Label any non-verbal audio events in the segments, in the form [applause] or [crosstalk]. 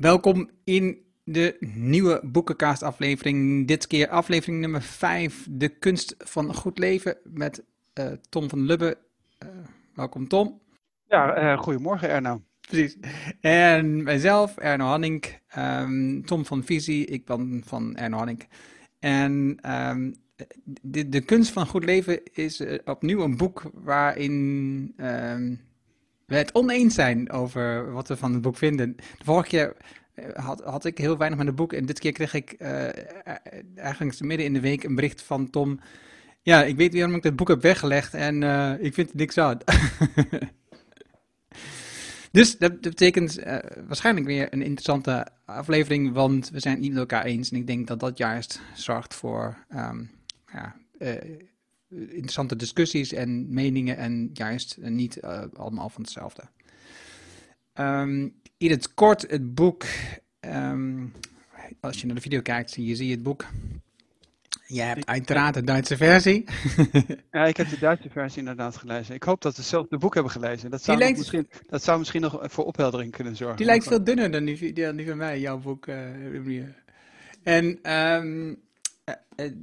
Welkom in de nieuwe Boekencast aflevering. Dit keer aflevering nummer 5, De kunst van goed leven met uh, Tom van Lubbe. Uh, welkom Tom. Ja, uh, goedemorgen Erno. Precies. En mijzelf, Erno Hanning, um, Tom van Visie, ik ben van Erno Hanning. En um, de, de kunst van goed leven is opnieuw een boek waarin... Um, we het oneens zijn over wat we van het boek vinden. De vorige keer eh, had, had ik heel weinig met het boek en dit keer kreeg ik uh, eigenlijk midden in de week een bericht van Tom. Ja, ik weet waarom ik het boek heb weggelegd en ik vind het niks aan. [laughs] dus dat, betekent waarschijnlijk weer een interessante aflevering, want we zijn het niet met elkaar eens. En ik denk dat dat juist zorgt voor um, ja, interessante discussies en meningen en juist niet uh, allemaal van hetzelfde. Um, in het kort, het boek, um, als je naar de video kijkt, zie je, zie je het boek. Je hebt uiteraard de Duitse versie. [laughs] ja, ik heb de Duitse versie inderdaad gelezen. Ik hoop dat we zelf het boek hebben gelezen. Dat zou, lijkt... misschien, dat zou misschien nog voor opheldering kunnen zorgen. Die lijkt veel dunner dan die, die, die van mij, jouw boek. Uh, en um, uh,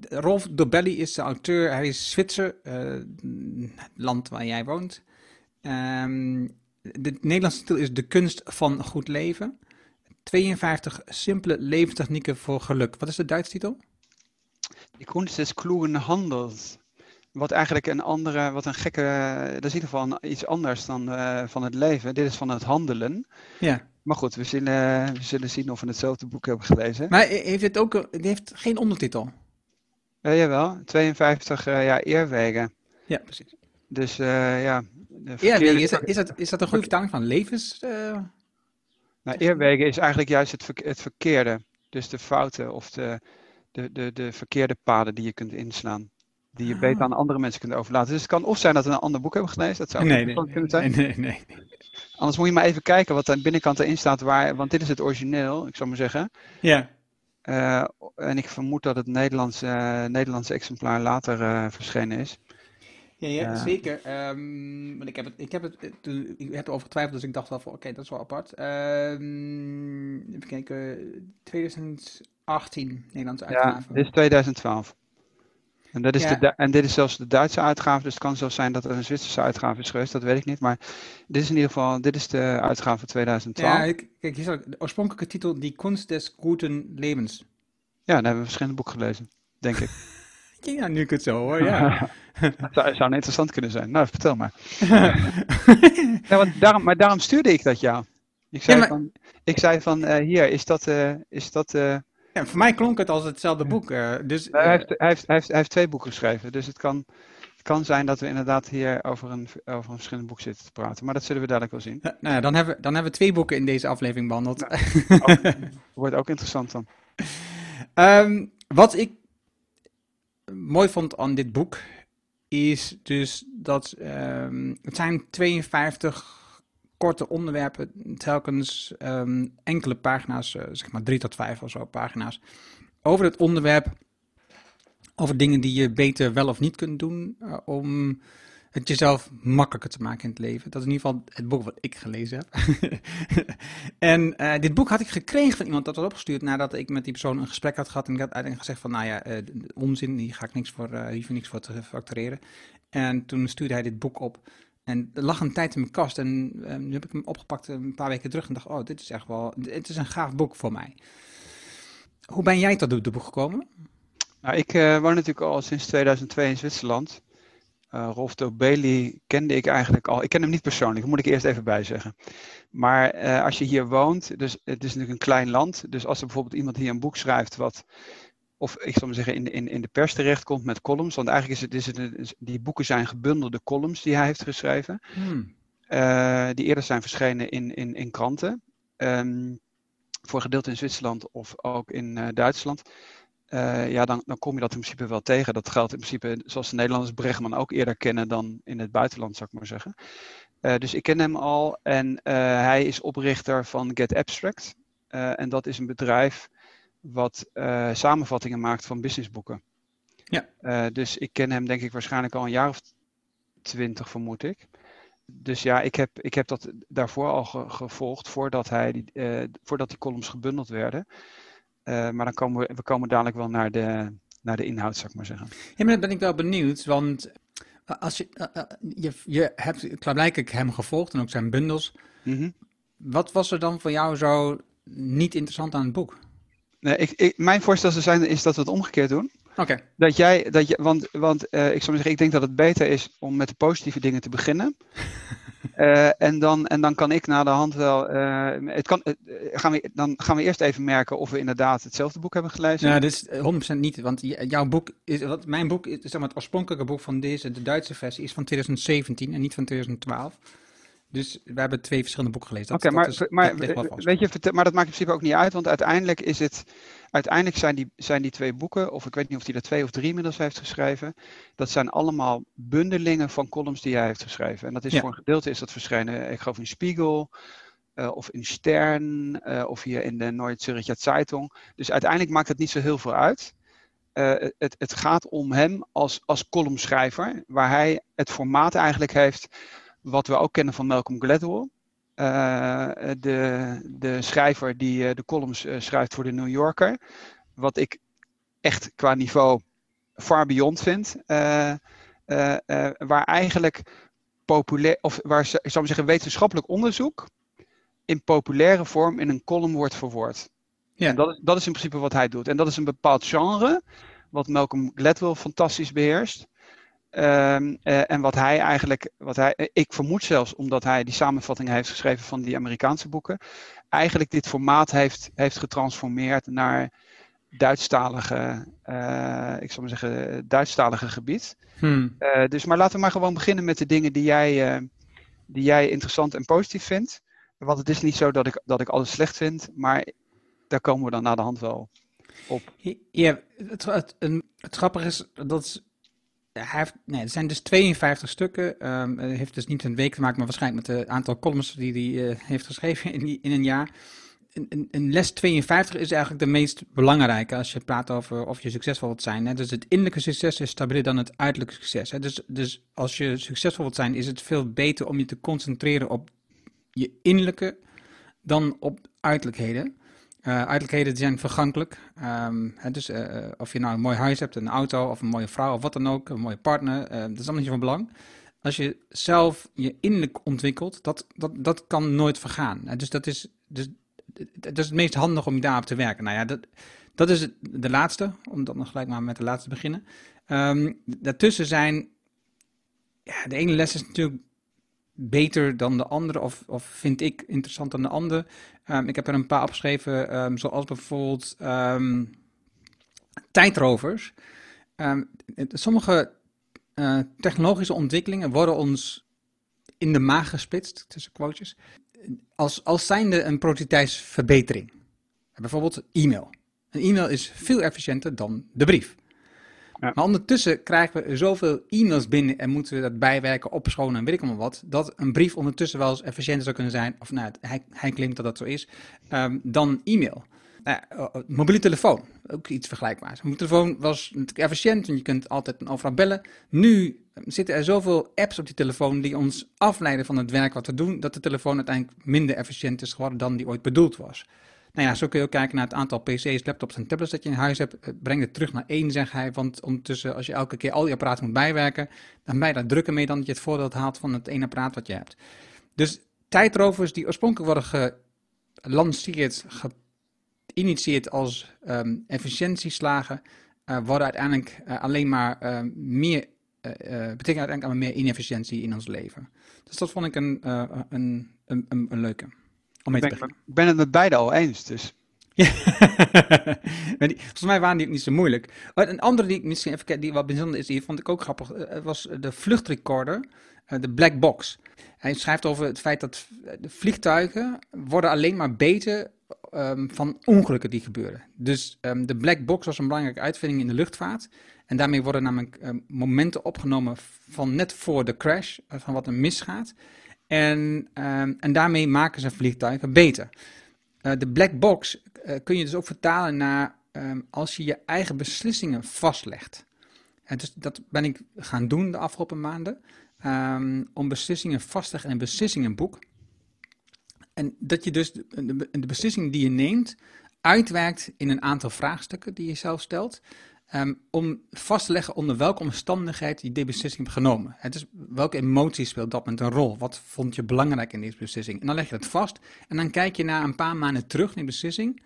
Rolf Dobelli is de auteur, hij is Zwitser, het land waar jij woont. Um, de Nederlandse titel is De kunst van goed leven. 52 simpele levenstechnieken voor geluk. Wat is de Duitse titel? Die kunst des klugen Handels. Wat eigenlijk een andere, wat een gekke, dat is in ieder geval iets anders dan uh, van het leven. Dit is van het handelen. Ja. Maar goed, we zullen, we zullen zien of we hetzelfde boek hebben gelezen. Maar heeft het ook, het heeft geen ondertitel? Ja, jawel, 52 uh, ja, eerwegen. Ja, precies. Dus uh, ja. Eerwegen, is dat, is, dat, is dat een goede vertaling van levens? Nou, eerwegen is eigenlijk juist het, ver, het verkeerde. Dus de fouten of de, de, de, de verkeerde paden die je kunt inslaan. Die je ah. beter aan andere mensen kunt overlaten. Dus het kan of zijn dat we een ander boek hebben gelezen. Dat zou nee, nee, kunnen zijn. Nee, nee, nee. Anders moet je maar even kijken wat aan de binnenkant erin staat. Waar, want dit is het origineel, ik zou maar zeggen. Ja. Uh, en ik vermoed dat het Nederlandse, uh, Nederlandse exemplaar later uh, verschenen is. Ja, ja zeker. Um, want ik heb het, ik heb het, toen, ik heb erover getwijfeld, dus ik dacht wel van, oké, okay, dat is wel apart. Um, even kijken, 2018, Nederlandse uitgave. Ja, dit is 2012. En, dat is ja. de, en dit is zelfs de Duitse uitgave, dus het kan zelfs zijn dat er een Zwitserse uitgave is geweest, dat weet ik niet. Maar dit is in ieder geval, dit is de uitgave van 2012. Ja, kijk, hier staat de oorspronkelijke titel, Die Kunst des Guten Levens. Ja, dan hebben we verschillende boeken gelezen, denk ik. [laughs] ja, nu ik het zo hoor, ja. [laughs] zou, zou interessant kunnen zijn. Nou, vertel maar. [laughs] ja, want daarom, maar daarom stuurde ik dat jou. Ik zei ja, maar... van, ik zei van uh, hier, is dat, uh, is dat uh, ja, voor mij klonk het als hetzelfde boek. Uh, dus, hij, heeft, hij, heeft, hij, heeft, hij heeft twee boeken geschreven. Dus het kan, kan zijn dat we inderdaad hier over een, over een verschillend boek zitten te praten. Maar dat zullen we dadelijk wel zien. Nou ja, dan, hebben, dan hebben we twee boeken in deze aflevering behandeld. Ook, [laughs] wordt ook interessant dan. Um, wat ik mooi vond aan dit boek is dus dat um, het zijn 52 korte onderwerpen, telkens um, enkele pagina's, uh, zeg maar drie tot vijf of zo pagina's, over het onderwerp, over dingen die je beter wel of niet kunt doen uh, om het jezelf makkelijker te maken in het leven. Dat is in ieder geval het boek wat ik gelezen heb. [laughs] en uh, dit boek had ik gekregen van iemand dat was opgestuurd nadat ik met die persoon een gesprek had gehad. En ik had uiteindelijk gezegd van, nou ja, onzin, hier ga ik niks voor, hier voor niks voor te factureren. En toen stuurde hij dit boek op. En er lag een tijd in mijn kast en uh, nu heb ik hem opgepakt een paar weken terug en dacht, oh, dit is echt wel, het is een gaaf boek voor mij. Hoe ben jij tot het boek gekomen? Nou, ik uh, woon natuurlijk al sinds 2002 in Zwitserland. Uh, Rolf Dobeli kende ik eigenlijk al. Ik ken hem niet persoonlijk, moet ik eerst even bijzeggen. Maar uh, als je hier woont, dus het is natuurlijk een klein land. Dus als er bijvoorbeeld iemand hier een boek schrijft wat of ik zal maar zeggen, in, in, in de pers terechtkomt met columns. Want eigenlijk is het, is het een, die boeken zijn gebundelde columns die hij heeft geschreven. Hmm. Uh, die eerder zijn verschenen in, in, in kranten. Um, voor gedeelte in Zwitserland of ook in uh, Duitsland. Uh, ja, dan, dan kom je dat in principe wel tegen. Dat geldt in principe, zoals de Nederlanders Bregman ook eerder kennen dan in het buitenland, zou ik maar zeggen. dus ik ken hem al en hij is oprichter van Get Abstract. en dat is een bedrijf wat uh, samenvattingen maakt van businessboeken. Ja. Uh, dus ik ken hem denk ik waarschijnlijk al een jaar of twintig, vermoed ik. dus ja, ik heb, ik heb dat daarvoor al gevolgd, voordat, hij die, voordat die columns gebundeld werden. maar dan komen we, we komen dadelijk wel naar de, naar de inhoud, zou ik maar zeggen. Ja, maar dan ben ik wel benieuwd, want als je, je, je hebt klaarblijkelijk hem gevolgd en ook zijn bundels. Mm Wat was er dan voor jou zo niet interessant aan het boek? Nee, ik, ik, mijn voorstel zou zijn is dat we het omgekeerd doen. Oké. Dat jij, dat je, want, want uh, ik zou zeggen, ik denk dat het beter is om met de positieve dingen te beginnen. uh, [laughs] en, dan, en dan kan ik na de hand wel, uh, het kan, gaan we, dan gaan we eerst even merken of we inderdaad hetzelfde boek hebben gelezen. Ja, dit is 100% niet, want jouw boek, is, wat, mijn boek, is, zeg maar, het oorspronkelijke boek van deze, de Duitse versie, is van 2017 en niet van 2012. Dus we hebben twee verschillende boeken gelezen. Oké, maar, maar, weet je, maar dat maakt in principe ook niet uit, want uiteindelijk is het, uiteindelijk zijn die, zijn die twee boeken, of ik weet niet of hij er twee of drie inmiddels heeft geschreven, dat zijn allemaal bundelingen van columns die hij heeft geschreven. En dat is voor een gedeelte is dat verschenen, ik geloof in Spiegel, uh, of in Stern, uh, of hier in de Neue Zürcher Zeitung. Dus uiteindelijk maakt het niet zo heel veel uit. Uh, het, het gaat om hem als, als columnschrijver, waar hij het formaat eigenlijk heeft wat we ook kennen van Malcolm Gladwell. Uh, de, de schrijver die uh, de columns uh, schrijft voor de New Yorker. Wat ik echt qua niveau far beyond vind. waar eigenlijk populair, of waar ik zou maar zeggen, wetenschappelijk onderzoek in populaire vorm in een column wordt verwoord. Ja. En dat, dat is in principe wat hij doet. En dat is een bepaald genre, wat Malcolm Gladwell fantastisch beheerst. Ehm, eh, en wat hij eigenlijk, wat hij, eh, ik vermoed zelfs omdat hij die samenvattingen heeft geschreven van die Amerikaanse boeken, eigenlijk dit formaat heeft, heeft getransformeerd naar Duitsstalige, uh, ik zal maar zeggen, Duitsstalige gebied. Hmm. dus maar laten we maar gewoon beginnen met de dingen die jij, die jij interessant en positief vindt. Want het is niet zo dat ik, dat ik alles slecht vind, maar daar komen we dan na de hand wel op. Ja, het, het, het grappige is dat hij heeft, er zijn dus 52 stukken. Um, heeft dus niet een week te maken, maar waarschijnlijk met het aantal columns die hij uh, heeft geschreven in, in een jaar. Een, een, les 52 is eigenlijk de meest belangrijke als je praat over of je succesvol wilt zijn. Hè. Dus het innerlijke succes is stabieler dan het uiterlijke succes. Hè. Dus, dus als je succesvol wilt zijn, is het veel beter om je te concentreren op je innerlijke dan op uiterlijkheden. Uiterlijkheden zijn vergankelijk. Um, hè, dus uh, of je nou een mooi huis hebt, een auto of een mooie vrouw of wat dan ook, een mooie partner, dat is allemaal niet van belang. Als je zelf je innerlijk ontwikkelt, dat, dat, dat kan nooit vergaan. dus dat is, dus, dat is het meest handig om je daarop te werken. Nou ja, dat, dat is de laatste, om dan nog gelijk maar met de laatste te beginnen. Um, daartussen zijn, ja, de ene les is natuurlijk beter dan de andere, of, of vind ik interessant dan de andere. Um, ik heb er een paar opgeschreven, um, zoals bijvoorbeeld um, tijdrovers. sommige uh, technologische ontwikkelingen worden ons in de maag gesplitst, tussen quotes, als, als zijnde een prototijdsverbetering. Bijvoorbeeld e-mail. Een e-mail is veel efficiënter dan de brief. Maar ondertussen krijgen we zoveel e-mails binnen en moeten we dat bijwerken, opschonen en weet ik allemaal wat, dat een brief ondertussen wel eens efficiënter zou kunnen zijn, of nou, hij, hij claimt dat dat zo is, um, dan e-mail. Nou ja, mobiele telefoon, ook iets vergelijkbaars. Mobiele telefoon was natuurlijk efficiënt, want je kunt altijd overal bellen. Nu zitten er zoveel apps op die telefoon die ons afleiden van het werk wat we doen, dat de telefoon uiteindelijk minder efficiënt is geworden dan die ooit bedoeld was. Nou ja, zo kun je ook kijken naar het aantal PC's, laptops en tablets dat je in huis hebt. Eh, breng het terug naar één, zeg hij. Want ondertussen, als je elke keer al die apparaten moet bijwerken, dan ben je daar drukker mee dan dat je het voordeel haalt van het ene apparaat wat je hebt. Dus tijdrovers die oorspronkelijk worden gelanceerd, geïnitieerd als um, efficiëntieslagen, uh, worden uiteindelijk uh, alleen maar meer, betekenen uiteindelijk alleen maar meer inefficiëntie in ons leven. Dus dat vond ik een, een, een, een leuke ik ben, ben het met beide al eens, dus. [laughs] volgens mij waren die ook niet zo moeilijk. Een andere die ik misschien even die wat bijzonder is, die vond ik ook grappig, eh, was de vluchtrecorder, eh, de black box. Hij schrijft over het feit dat de vliegtuigen worden alleen maar beter um, van ongelukken die gebeuren. Dus um, de black box was een belangrijke uitvinding in de luchtvaart. En daarmee worden namelijk um, momenten opgenomen van net voor de crash, van wat er misgaat. En, ehm, en daarmee maken ze vliegtuigen beter. Uh, de black box uh, kun je dus ook vertalen naar um, als je je eigen beslissingen vastlegt. En dus dat ben ik gaan doen de afgelopen maanden. ehm, om beslissingen vast te leggen in een beslissingenboek. En dat je dus de, de, de beslissingen die je neemt uitwerkt in een aantal vraagstukken die je zelf stelt. Ehm, om vast te leggen onder welke omstandigheid je die beslissing hebt genomen. Het is, welke emotie speelt dat met een rol? Wat vond je belangrijk in deze beslissing? En dan leg je het vast en dan kijk je na een paar maanden terug naar die beslissing.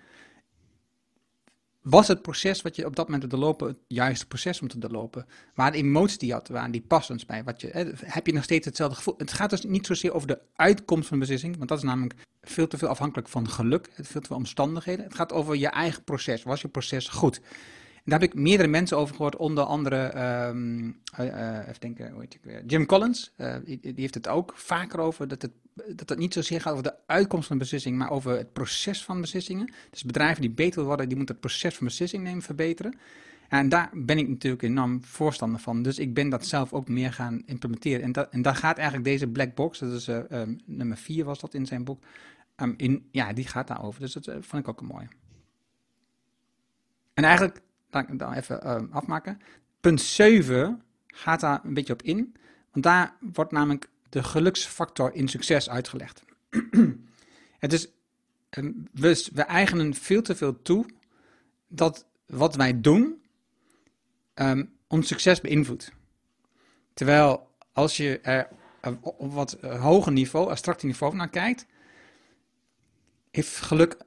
Was het proces wat je op dat moment hebt doorlopen het juiste proces om te doorlopen? Waar de emoties die je had, waren die passend bij? Wat je, heb je nog steeds hetzelfde gevoel? Het gaat dus niet zozeer over de uitkomst van de beslissing, want dat is namelijk veel te veel afhankelijk van geluk, veel te veel omstandigheden. Het gaat over je eigen proces. Was je proces goed? Daar heb ik meerdere mensen over gehoord, onder andere, um, uh, even denken, ik weer? Jim Collins, uh, die, heeft het ook vaker over, dat het, dat het niet zozeer gaat over de uitkomst van de beslissing, maar over het proces van beslissingen. Dus bedrijven die beter worden, die moeten het proces van beslissing nemen verbeteren. En daar ben ik natuurlijk enorm voorstander van. Dus ik ben dat zelf ook meer gaan implementeren. En, dat, en daar gaat eigenlijk deze black box, dat is um, nummer 4 was dat in zijn boek, um, in, ja, die gaat daarover. Dus dat vond ik ook een mooie. En eigenlijk laat ik dan even uh, afmaken. Punt 7 gaat daar een beetje op in. Want daar wordt namelijk de geluksfactor in succes uitgelegd. [clears throat] Het is, um, we, we eigenen veel te veel toe dat wat wij doen um, ons succes beïnvloedt. Terwijl als je er op wat hoger niveau, abstract niveau naar kijkt, heeft geluk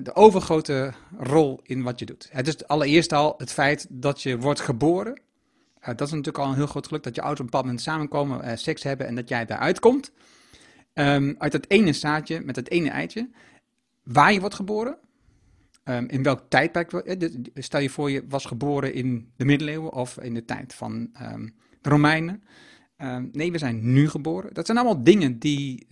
de overgrote rol in wat je doet. Het is allereerst al het feit dat je wordt geboren. Uh, dat is natuurlijk al een heel groot geluk dat je ouders op een bepaald moment samenkomen, uh, seks hebben en dat jij daaruit komt. Um, uit dat ene zaadje met het ene eitje. Waar je wordt geboren. Um, in welk tijdperk. Uh, stel je voor je was geboren in de middeleeuwen of in de tijd van um, de Romeinen. nee, we zijn nu geboren. Dat zijn allemaal dingen die,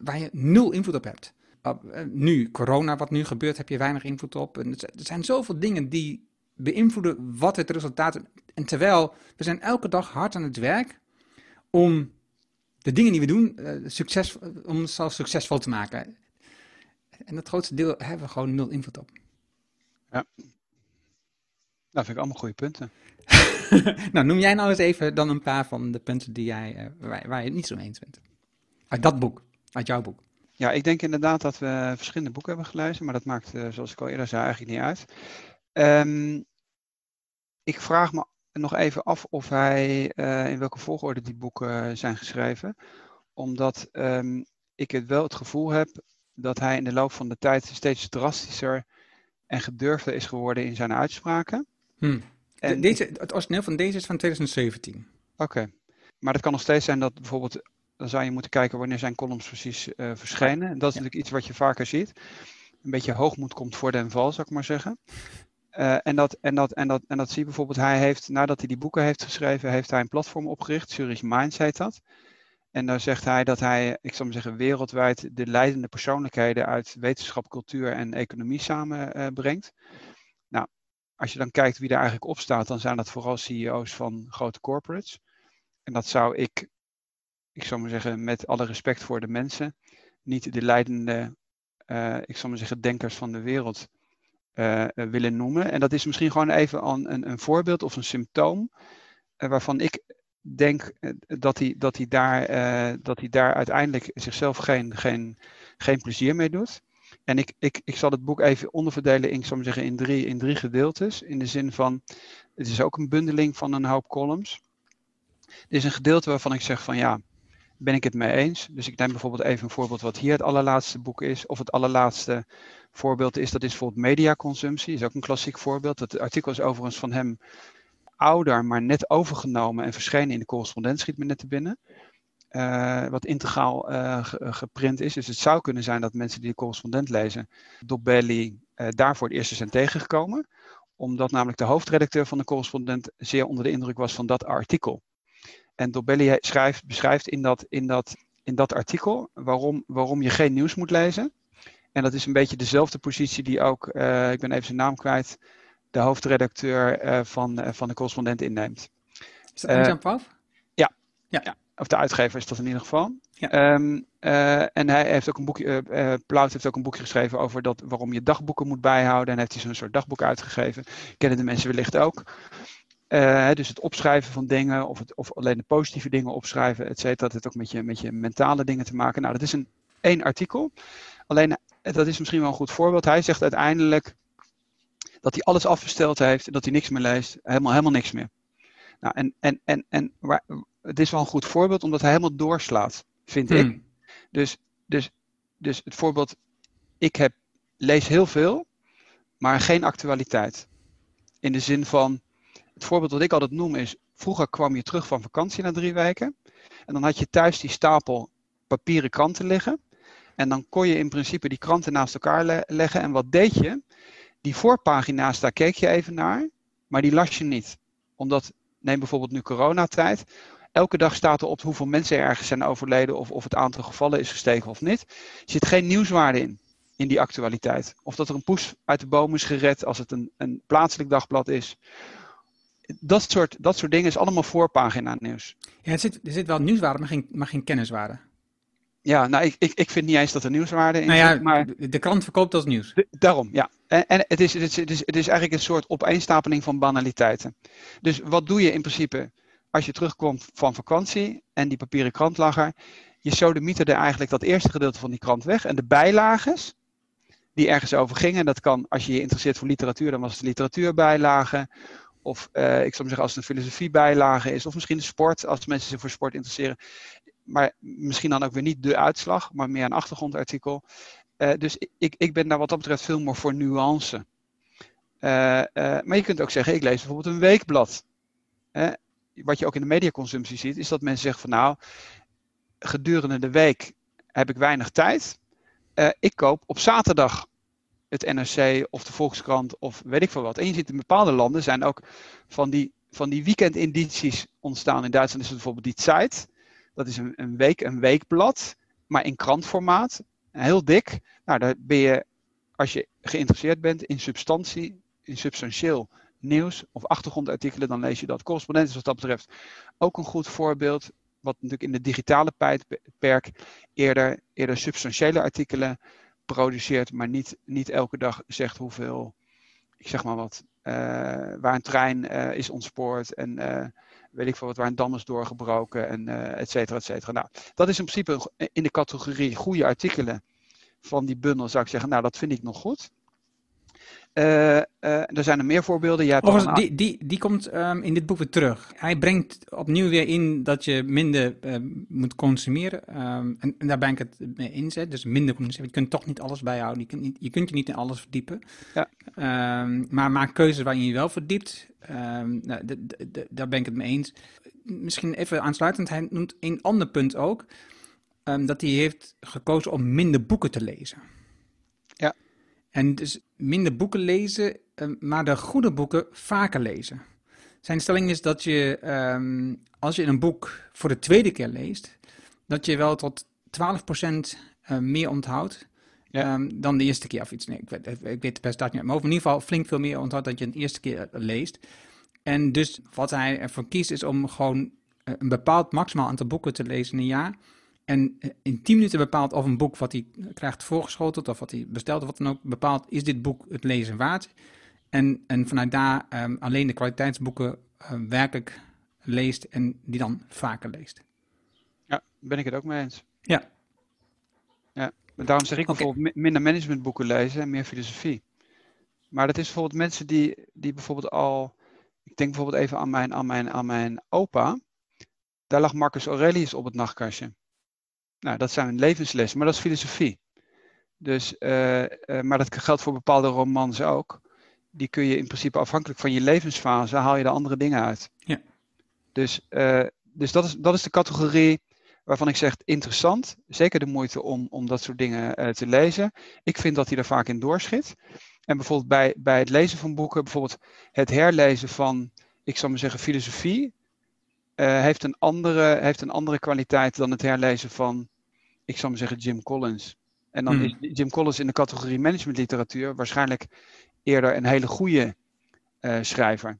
waar je nul invloed op hebt. Oh, eh, nu, corona, wat nu gebeurt, heb je weinig invloed op. En er zijn zoveel dingen die beïnvloeden wat het resultaat is. En terwijl we zijn elke dag hard aan het werk om de dingen die we doen, uh, succes, om onszelf succesvol te maken. En dat grootste deel hebben we gewoon nul invloed op. Ja. Dat vind ik allemaal goede punten. [laughs] nou, noem jij nou eens even dan een paar van de punten die jij, uh, waar, waar, je het niet zo mee eens bent. Uit dat boek, uit jouw boek. Ja, ik denk inderdaad dat we verschillende boeken hebben gelezen, maar dat maakt, uh, zoals ik al eerder zei, eigenlijk niet uit. Um, ik vraag me nog even af of hij, uh, in welke volgorde die boeken zijn geschreven. Omdat um, ik het wel het gevoel heb dat hij in de loop van de tijd steeds drastischer en gedurfder is geworden in zijn uitspraken. Hmm. En, deze, het origineel van deze is van 2017. Oké. Okay. Maar het kan nog steeds zijn dat bijvoorbeeld dan zou je moeten kijken wanneer zijn columns precies uh, verschijnen. En dat is natuurlijk iets wat je vaker ziet. Een beetje hoogmoed komt voor den val, zou ik maar zeggen. Uh, en, dat, en, dat, en, dat, en dat zie je bijvoorbeeld, hij heeft, nadat hij die boeken heeft geschreven, heeft hij een platform opgericht, Zurich Minds heet dat. En daar zegt hij dat hij, ik zal maar zeggen, wereldwijd de leidende persoonlijkheden uit wetenschap, cultuur en economie samenbrengt. Uh, nou, als je dan kijkt wie daar eigenlijk op staat, dan zijn dat vooral CEO's van grote corporates. En dat zou ik ik zou maar zeggen, met alle respect voor de mensen, niet de leidende, uh, ik zal maar zeggen, denkers van de wereld uh, willen noemen. En dat is misschien gewoon even een, een voorbeeld of een symptoom waarvan ik denk dat hij, dat, hij daar, dat hij daar uiteindelijk zichzelf geen, geen, geen plezier mee doet. En ik, ik, ik zal het boek even onderverdelen in, maar zeggen, in, drie, in drie gedeeltes. In de zin van, het is ook een bundeling van een hoop columns. Er is een gedeelte waarvan ik zeg van ja, ben ik het mee eens. Dus ik neem bijvoorbeeld even een voorbeeld wat hier het allerlaatste boek is. Of het allerlaatste voorbeeld is, dat is bijvoorbeeld mediaconsumptie. is ook een klassiek voorbeeld. Het artikel is overigens van hem ouder, maar net overgenomen en verschenen in de correspondent, schiet me net te binnen. Uh, wat integraal uh, geprint is. Dus het zou kunnen zijn dat mensen die de correspondent lezen, Dobelli, uh, daar voor het eerst zijn tegengekomen. Omdat namelijk de hoofdredacteur van de correspondent zeer onder de indruk was van dat artikel. En Dobelli schrijft, beschrijft in dat, in, dat, in dat artikel waarom, waarom je geen nieuws moet lezen. En dat is een beetje dezelfde positie die ook, uh, ik ben even zijn naam kwijt, de hoofdredacteur uh, van, uh, van de correspondent inneemt. Is dat Jan Paf? Ja. ja. ja. Of de uitgever is dat in ieder geval. Ja. Um, en hij heeft ook een boekje, Plout heeft ook een boekje geschreven over dat, waarom je dagboeken moet bijhouden. En heeft hij zo'n soort dagboek uitgegeven. Kennen de mensen wellicht ook. Uh, dus het opschrijven van dingen, of, het, of alleen de positieve dingen opschrijven, et cetera. Dat heeft ook met je, met je mentale dingen te maken. Nou, dat is een één artikel. Alleen, dat is misschien wel een goed voorbeeld. Hij zegt uiteindelijk dat hij alles afgesteld heeft en dat hij niks meer leest. Helemaal, helemaal niks meer. Nou, en, en, en, en waar, het is wel een goed voorbeeld omdat hij helemaal doorslaat, vind ik. Hmm. Dus, dus, dus het voorbeeld, ik heb, lees heel veel, maar geen actualiteit. In de zin van, het voorbeeld wat ik altijd noem is, vroeger kwam je terug van vakantie na drie weken. En dan had je thuis die stapel papieren kranten liggen. En dan kon je in principe die kranten naast elkaar le- leggen. En wat deed je? Die voorpagina's, daar keek je even naar, maar die las je niet. Omdat, neem bijvoorbeeld nu coronatijd. Elke dag staat er op hoeveel mensen er ergens zijn overleden of of het aantal gevallen is gestegen of niet. Er zit geen nieuwswaarde in, in die actualiteit. Of dat er een poes uit de boom is gered als het een, een plaatselijk dagblad is. Dat soort, dat soort dingen is allemaal voorpagina nieuws. Ja, er zit, er zit wel nieuwswaarde, maar geen, maar geen kenniswaarde. Ja, nou, ik, ik, ik vind niet eens dat er nieuwswaarde in Nou ja, zit, maar de, krant verkoopt als nieuws. de- daarom, ja. En, en het, is, het, is, het, is, het is eigenlijk een soort opeenstapeling van banaliteiten. Dus wat doe je in principe als je terugkomt van vakantie en die papieren krant lag er? Je sodemieter er eigenlijk dat eerste gedeelte van die krant weg en de bijlages die ergens over gingen. Dat kan, als je je interesseert voor literatuur, dan was het literatuurbijlage. Of eh, ik zou zeggen, als het een filosofiebijlage is. Of misschien de sport, als mensen zich voor sport interesseren. Maar misschien dan ook weer niet de uitslag, maar meer een achtergrondartikel. Eh, dus ik, ik ben daar wat dat betreft veel meer voor nuance. Eh, maar je kunt ook zeggen, ik lees bijvoorbeeld een weekblad. Wat je ook in de mediaconsumptie ziet, is dat mensen zeggen van nou, gedurende de week heb ik weinig tijd. Ik koop op zaterdag het NRC of de Volkskrant of weet ik veel wat. En je ziet in bepaalde landen zijn ook van die, van die weekendedities ontstaan. In Duitsland is het bijvoorbeeld die Zeit. Dat is een, een week, een weekblad, maar in krantformaat. Heel dik. Nou, daar ben je, als je geïnteresseerd bent in substantie, in substantieel nieuws of achtergrondartikelen, dan lees je dat. Correspondent is wat dat betreft ook een goed voorbeeld. Wat natuurlijk in de digitale tijdperk eerder, eerder substantiële artikelen produceert, maar niet, niet elke dag zegt hoeveel, ik zeg maar wat, eh, waar een trein eh, is ontspoord en eh, weet ik veel wat, waar een dam is doorgebroken en et cetera, et cetera. Nou, dat is in principe in de categorie goede artikelen van die bundel, zou ik zeggen, nou, dat vind ik nog goed. Uh, uh, er zijn er meer voorbeelden. Jij hebt Overigens, die, die, die komt um, in dit boek weer terug. Hij brengt opnieuw weer in dat je minder uh, moet consumeren. Um, en, en, daar ben ik het mee. Hè. Dus minder consumeren. Je kunt toch niet alles bijhouden. Je kunt, niet, je, kunt je niet in alles verdiepen. Ja. Um, maar maak keuzes waarin je je wel verdiept. nou, daar ben ik het mee eens. Misschien even aansluitend. Hij noemt een ander punt ook. dat hij heeft gekozen om minder boeken te lezen. Ja. En dus minder boeken lezen, maar de goede boeken vaker lezen. Zijn stelling is dat je, um, als je een boek voor de tweede keer leest, dat je wel tot 12% uh, meer onthoudt ja. um, dan de eerste keer of iets. Nee, ik weet, ik weet de percentage niet, maar over in ieder geval flink veel meer onthoudt dan je de eerste keer leest. En dus wat hij ervoor kiest is om gewoon een bepaald maximaal aantal boeken te lezen in een jaar. En in 10 minuten bepaalt of een boek wat hij krijgt voorgeschoteld of wat hij bestelt of wat dan ook, bepaalt is dit boek het lezen waard. En, en vanuit daar um, alleen de kwaliteitsboeken uh, werkelijk leest en die dan vaker leest. Ja, ben ik het ook mee eens. Ja. Ja, daarom zeg ik okay. bijvoorbeeld minder managementboeken lezen en meer filosofie. Maar dat is bijvoorbeeld mensen die, die bijvoorbeeld al, ik denk bijvoorbeeld even aan mijn, aan mijn, aan mijn opa. Daar lag Marcus Aurelius op het nachtkastje. Nou, dat zijn levenslessen, maar dat is filosofie. Dus, uh, uh, maar dat geldt voor bepaalde romans ook. Die kun je in principe afhankelijk van je levensfase, haal je er andere dingen uit. Ja. Dus, uh, dus dat, is, dat is de categorie waarvan ik zeg interessant. Zeker de moeite om, om dat soort dingen te lezen. Ik vind dat hij er vaak in doorschiet. En bijvoorbeeld bij, bij het lezen van boeken, bijvoorbeeld het herlezen van, ik zal maar zeggen, filosofie. heeft, een andere, heeft een andere kwaliteit dan het herlezen van ik zal maar zeggen Jim Collins. En dan Hmm. is Jim Collins in de categorie managementliteratuur waarschijnlijk eerder een hele goede uh, schrijver.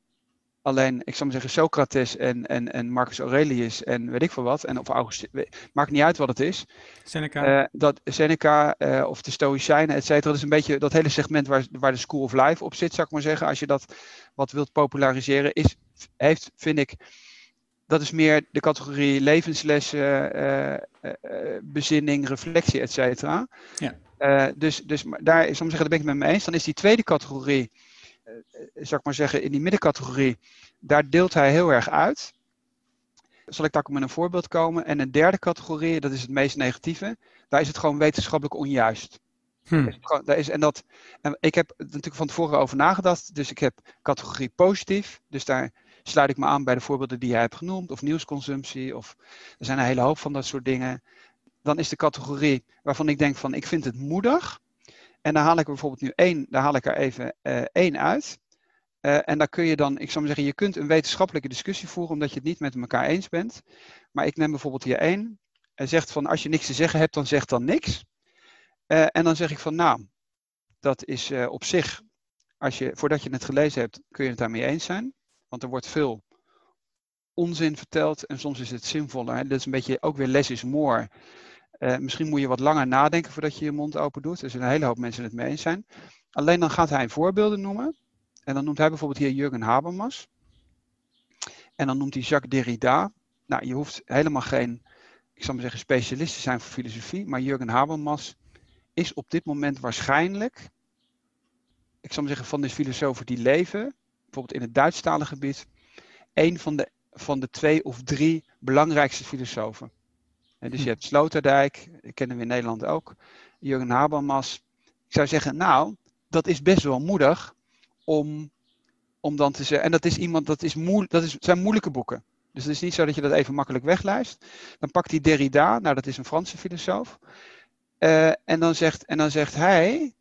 Alleen, ik zal maar zeggen, Socrates en, en, en Marcus Aurelius en weet ik veel wat, en of Augustus, maakt niet uit wat het is. Seneca. Uh, dat Seneca uh, of de Stoïcijnen, et cetera, dat is een beetje dat hele segment waar, waar de School of Life op zit, zou ik maar zeggen. Als je dat wat wilt populariseren, is heeft, vind ik, dat is meer de categorie levenslessen, uh, uh, bezinning, reflectie, et cetera. Ja. dus, dus daar, ik zeggen, daar ben ik het met me eens. Dan is die tweede categorie, zal ik maar zeggen, in die middencategorie, daar deelt hij heel erg uit. Zal ik daar met een voorbeeld komen? En een derde categorie, dat is het meest negatieve, daar is het gewoon wetenschappelijk onjuist. Hmm. Daar is, en, dat, en ik heb er natuurlijk van tevoren over nagedacht. Dus ik heb categorie positief. Dus daar sluit ik me aan bij de voorbeelden die jij hebt genoemd. Of nieuwsconsumptie. Of er zijn een hele hoop van dat soort dingen. Dan is de categorie waarvan ik denk van ik vind het moedig. En dan haal ik er bijvoorbeeld nu één, daar haal ik er even uh, één uit. Uh, en dan kun je dan, ik zou maar zeggen, je kunt een wetenschappelijke discussie voeren omdat je het niet met elkaar eens bent. Maar ik neem bijvoorbeeld hier één. Hij zegt van als je niks te zeggen hebt, dan zeg dan niks. Uh, en dan zeg ik van nou, dat is op zich, als je, voordat je het gelezen hebt, kun je het daarmee eens zijn. Want er wordt veel onzin verteld en soms is het zinvoller. Hè? Dat is een beetje ook weer less is more. Uh, misschien moet je wat langer nadenken voordat je je mond open doet. Er zijn een hele hoop mensen het mee eens zijn. Alleen dan gaat hij voorbeelden noemen. En dan noemt hij bijvoorbeeld hier Jurgen Habermas. En dan noemt hij Jacques Derrida. Nou, je hoeft helemaal geen, ik zal maar zeggen, specialist te zijn voor filosofie. Maar Jurgen Habermas is op dit moment waarschijnlijk, ik zal maar zeggen, van de filosofen die leven, bijvoorbeeld in het Duitsstalige gebied, een van de, van de twee of drie belangrijkste filosofen. En dus je hebt Sloterdijk, kennen we in Nederland ook, Jurgen Habermas. Ik zou zeggen, nou, dat is best wel moedig om, om dan te zeggen, en dat is iemand, dat, is moe, dat is, zijn moeilijke boeken. Dus het is niet zo dat je dat even makkelijk weglijst. Dan pakt hij Derrida, nou dat is een Franse filosoof. Uh, en, dan zegt, en dan zegt hij,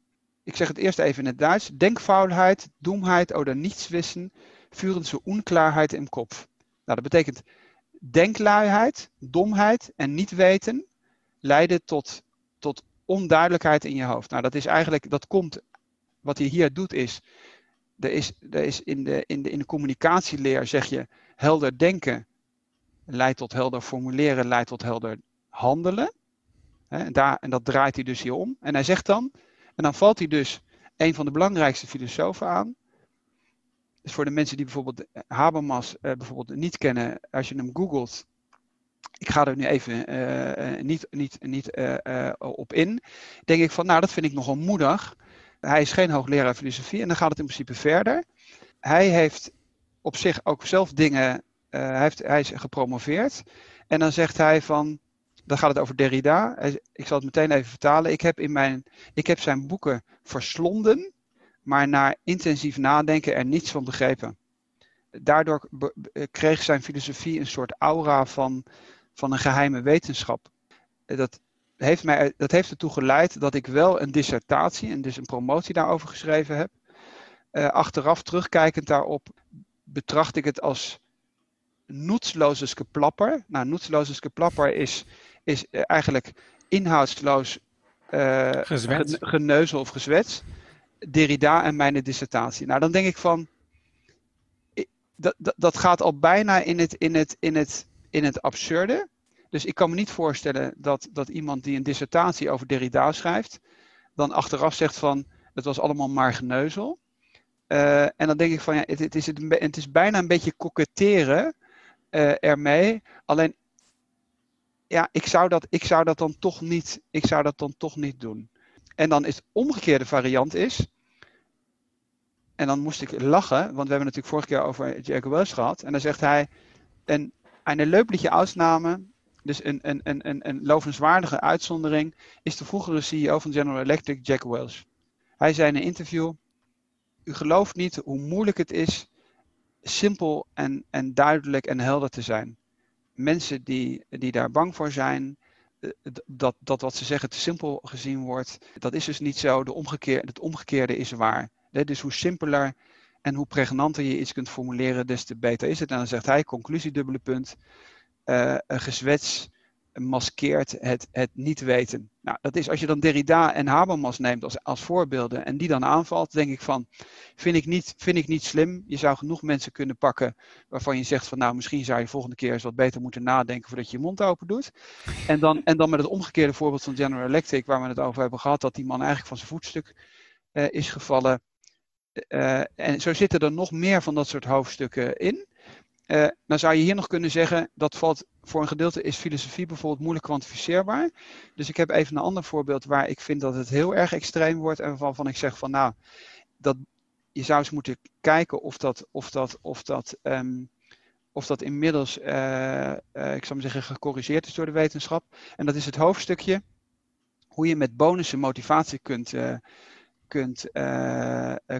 ik zeg het eerst even in het Duits, denkfaulheid, doemheid oder nichtswissen führen zu Unklaarheid im Kopf. Nou, dat betekent denkluiheid, domheid en niet weten leiden tot, tot onduidelijkheid in je hoofd. Nou, dat is eigenlijk, dat komt, wat hij hier doet is, er is, er is in, de, in, de, in de communicatieleer zeg je, helder denken leidt tot helder formuleren, leidt tot helder handelen. En, daar, en dat draait hij dus hier om. En hij zegt dan, en dan valt hij dus een van de belangrijkste filosofen aan. Dus voor de mensen die bijvoorbeeld Habermas eh, bijvoorbeeld niet kennen, als je hem googelt, ik ga er nu even uh, niet, niet, niet uh, op in, denk ik van, nou dat vind ik nogal moedig. Hij is geen hoogleraar filosofie en dan gaat het in principe verder. Hij heeft op zich ook zelf dingen, hij, heeft, hij is gepromoveerd. En dan zegt hij van, dan gaat het over Derrida. Ik zal het meteen even vertalen. Ik heb, in mijn, ik heb zijn boeken verslonden, maar na intensief nadenken er niets van begrepen. Daardoor kreeg zijn filosofie een soort aura van, van een geheime wetenschap. Dat heeft, mij, dat heeft ertoe geleid dat ik wel een dissertatie en dus een promotie daarover geschreven heb. Uh, achteraf terugkijkend daarop betracht ik het als nutzloses geplapper. Nou, nutzloses geplapper is is eh, eigenlijk inhoudsloos uh, geneuzel of gezwets. Derrida en mijn dissertatie. Nou, dan denk ik van. Dat, dat, dat gaat al bijna in het, in, het, in, het, in het absurde. Dus ik kan me niet voorstellen dat, dat iemand die een dissertatie over Derrida schrijft, dan achteraf zegt van het was allemaal maar geneuzel. Uh, en dan denk ik van ja, het, het, is, het, het is bijna een beetje koketteren uh, ermee. Alleen ja, ik zou, dat, ik, zou dat dan toch niet, ik zou dat dan toch niet doen. En dan is de omgekeerde variant is. En dan moest ik lachen, want we hebben natuurlijk vorige keer over Jack Wells gehad. En dan zegt hij: Een, een Ausnahme, dus een, een, een, een, een lovenswaardige uitzondering, is de vroegere CEO van General Electric, Jack Wells. Hij zei in een interview: U gelooft niet hoe moeilijk het is simpel en, en duidelijk en helder te zijn mensen die, die daar bang voor zijn, eh, dat, dat wat ze zeggen te simpel gezien wordt, dat is dus niet zo. De omgekeerde, het omgekeerde is waar. Dus hoe simpeler en hoe pregnanter je iets kunt formuleren, des te beter is het. En dan zegt hij, conclusie, dubbele punt, uh, een gezwets maskeert het, het niet weten. Nou, dat is als je dan Derrida en Habermas neemt als, als voorbeelden en die dan aanvalt, denk ik van, vind ik, niet, vind ik niet slim. Je zou genoeg mensen kunnen pakken waarvan je zegt van, nou, misschien zou je volgende keer eens wat beter moeten nadenken voordat je je mond open doet. En dan, en dan met het omgekeerde voorbeeld van General Electric, waar we het over hebben gehad, dat die man eigenlijk van zijn voetstuk uh, is gevallen. uh, en zo zitten er nog meer van dat soort hoofdstukken in. Dan zou je hier nog kunnen zeggen, dat valt voor een gedeelte is filosofie bijvoorbeeld moeilijk kwantificeerbaar. Dus ik heb even een ander voorbeeld waar ik vind dat het heel erg extreem wordt en waarvan ik zeg van nou, dat, je zou eens moeten kijken of dat, of dat, of dat, um, of dat inmiddels, uh, uh, ik zou maar zeggen, gecorrigeerd is door de wetenschap. En dat is het hoofdstukje hoe je met bonussen motivatie kunt, uh, kunt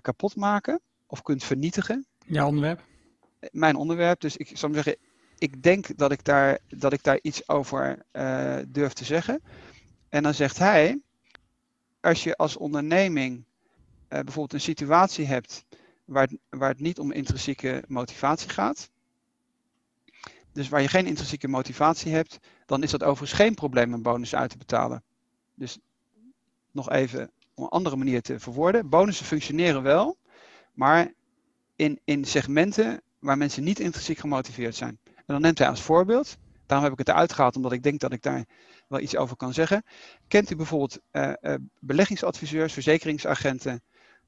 kapot maken of kunt vernietigen. Ja, onderwerp mijn onderwerp. Dus ik zou zeggen, ik denk dat ik daar, dat ik daar iets over uh, durf te zeggen. En dan zegt hij, als je als onderneming uh, bijvoorbeeld een situatie hebt waar waar het niet om intrinsieke motivatie gaat. Dus waar je geen intrinsieke motivatie hebt, dan is dat overigens geen probleem een bonus uit te betalen. Dus nog even op een andere manier te verwoorden. Bonussen functioneren wel, maar in, in segmenten waar mensen niet intrinsiek gemotiveerd zijn. En dan neemt hij als voorbeeld, daarom heb ik het eruit gehaald, omdat ik denk dat ik daar wel iets over kan zeggen. Kent u bijvoorbeeld uh, uh, beleggingsadviseurs, verzekeringsagenten,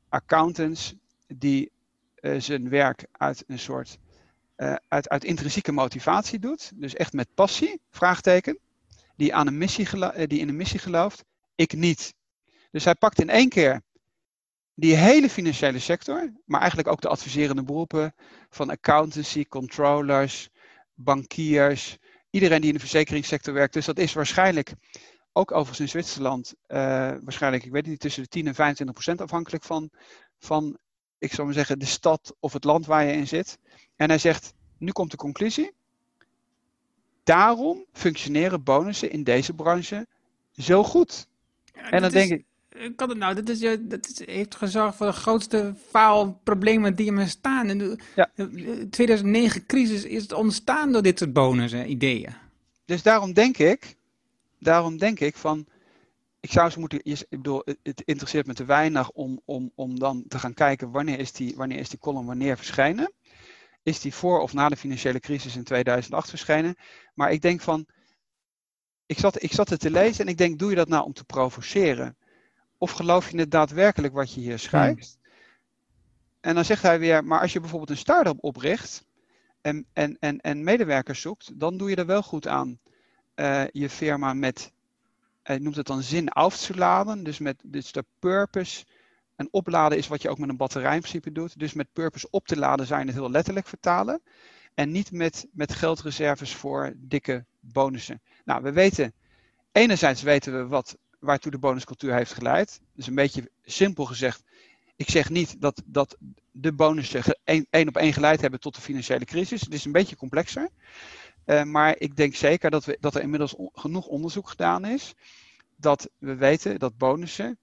accountants, die uh, zijn werk uit een soort, uit, uit intrinsieke motivatie doet, dus echt met passie, vraagteken, die, aan een missie die in een missie gelooft, ik niet. Dus hij pakt in één keer die hele financiële sector, maar eigenlijk ook de adviserende beroepen van accountancy, controllers, bankiers, iedereen die in de verzekeringssector werkt. Dus dat is waarschijnlijk, ook overigens in Zwitserland, uh, waarschijnlijk, ik weet niet, tussen de 10 en 25 procent afhankelijk van, van, ik zou maar zeggen, de stad of het land waar je in zit. En hij zegt, nu komt de conclusie. Daarom functioneren bonussen in deze branche zo goed. Ja, en dan denk ik, kan het nou? Dat, is, dat is, heeft gezorgd voor de grootste faalproblemen die er staan. In de ja. 2009 crisis is het ontstaan door dit soort bonussen, ideeën. Dus daarom denk ik, daarom denk ik van, ik zou ze moeten, ik bedoel, het interesseert me te weinig om, om, om dan te gaan kijken wanneer is die, wanneer is die column wanneer verschijnen. Is die voor of na de financiële crisis in 2008 verschenen? Maar ik denk van, ik zat, ik zat het te lezen en ik denk, doe je dat nou om te provoceren? Of geloof je het daadwerkelijk wat je hier schrijft? Hmm. En dan zegt hij weer, maar als je bijvoorbeeld een start-up opricht en, en, en, en medewerkers zoekt, dan doe je er wel goed aan uh, je firma met, hij noemt het dan zin af te laden, dus met dus de purpose. En opladen is wat je ook met een batterij in principe doet. Dus met purpose op te laden je het heel letterlijk vertalen. En niet met, met geldreserves voor dikke bonussen. Nou, we weten, enerzijds weten we wat waartoe de bonuscultuur heeft geleid. Dus een beetje simpel gezegd, ik zeg niet dat, dat de bonussen één op één geleid hebben tot de financiële crisis. Het is een beetje complexer. Uh, maar ik denk zeker dat, we, dat er inmiddels genoeg onderzoek gedaan is. Dat we weten dat bonussen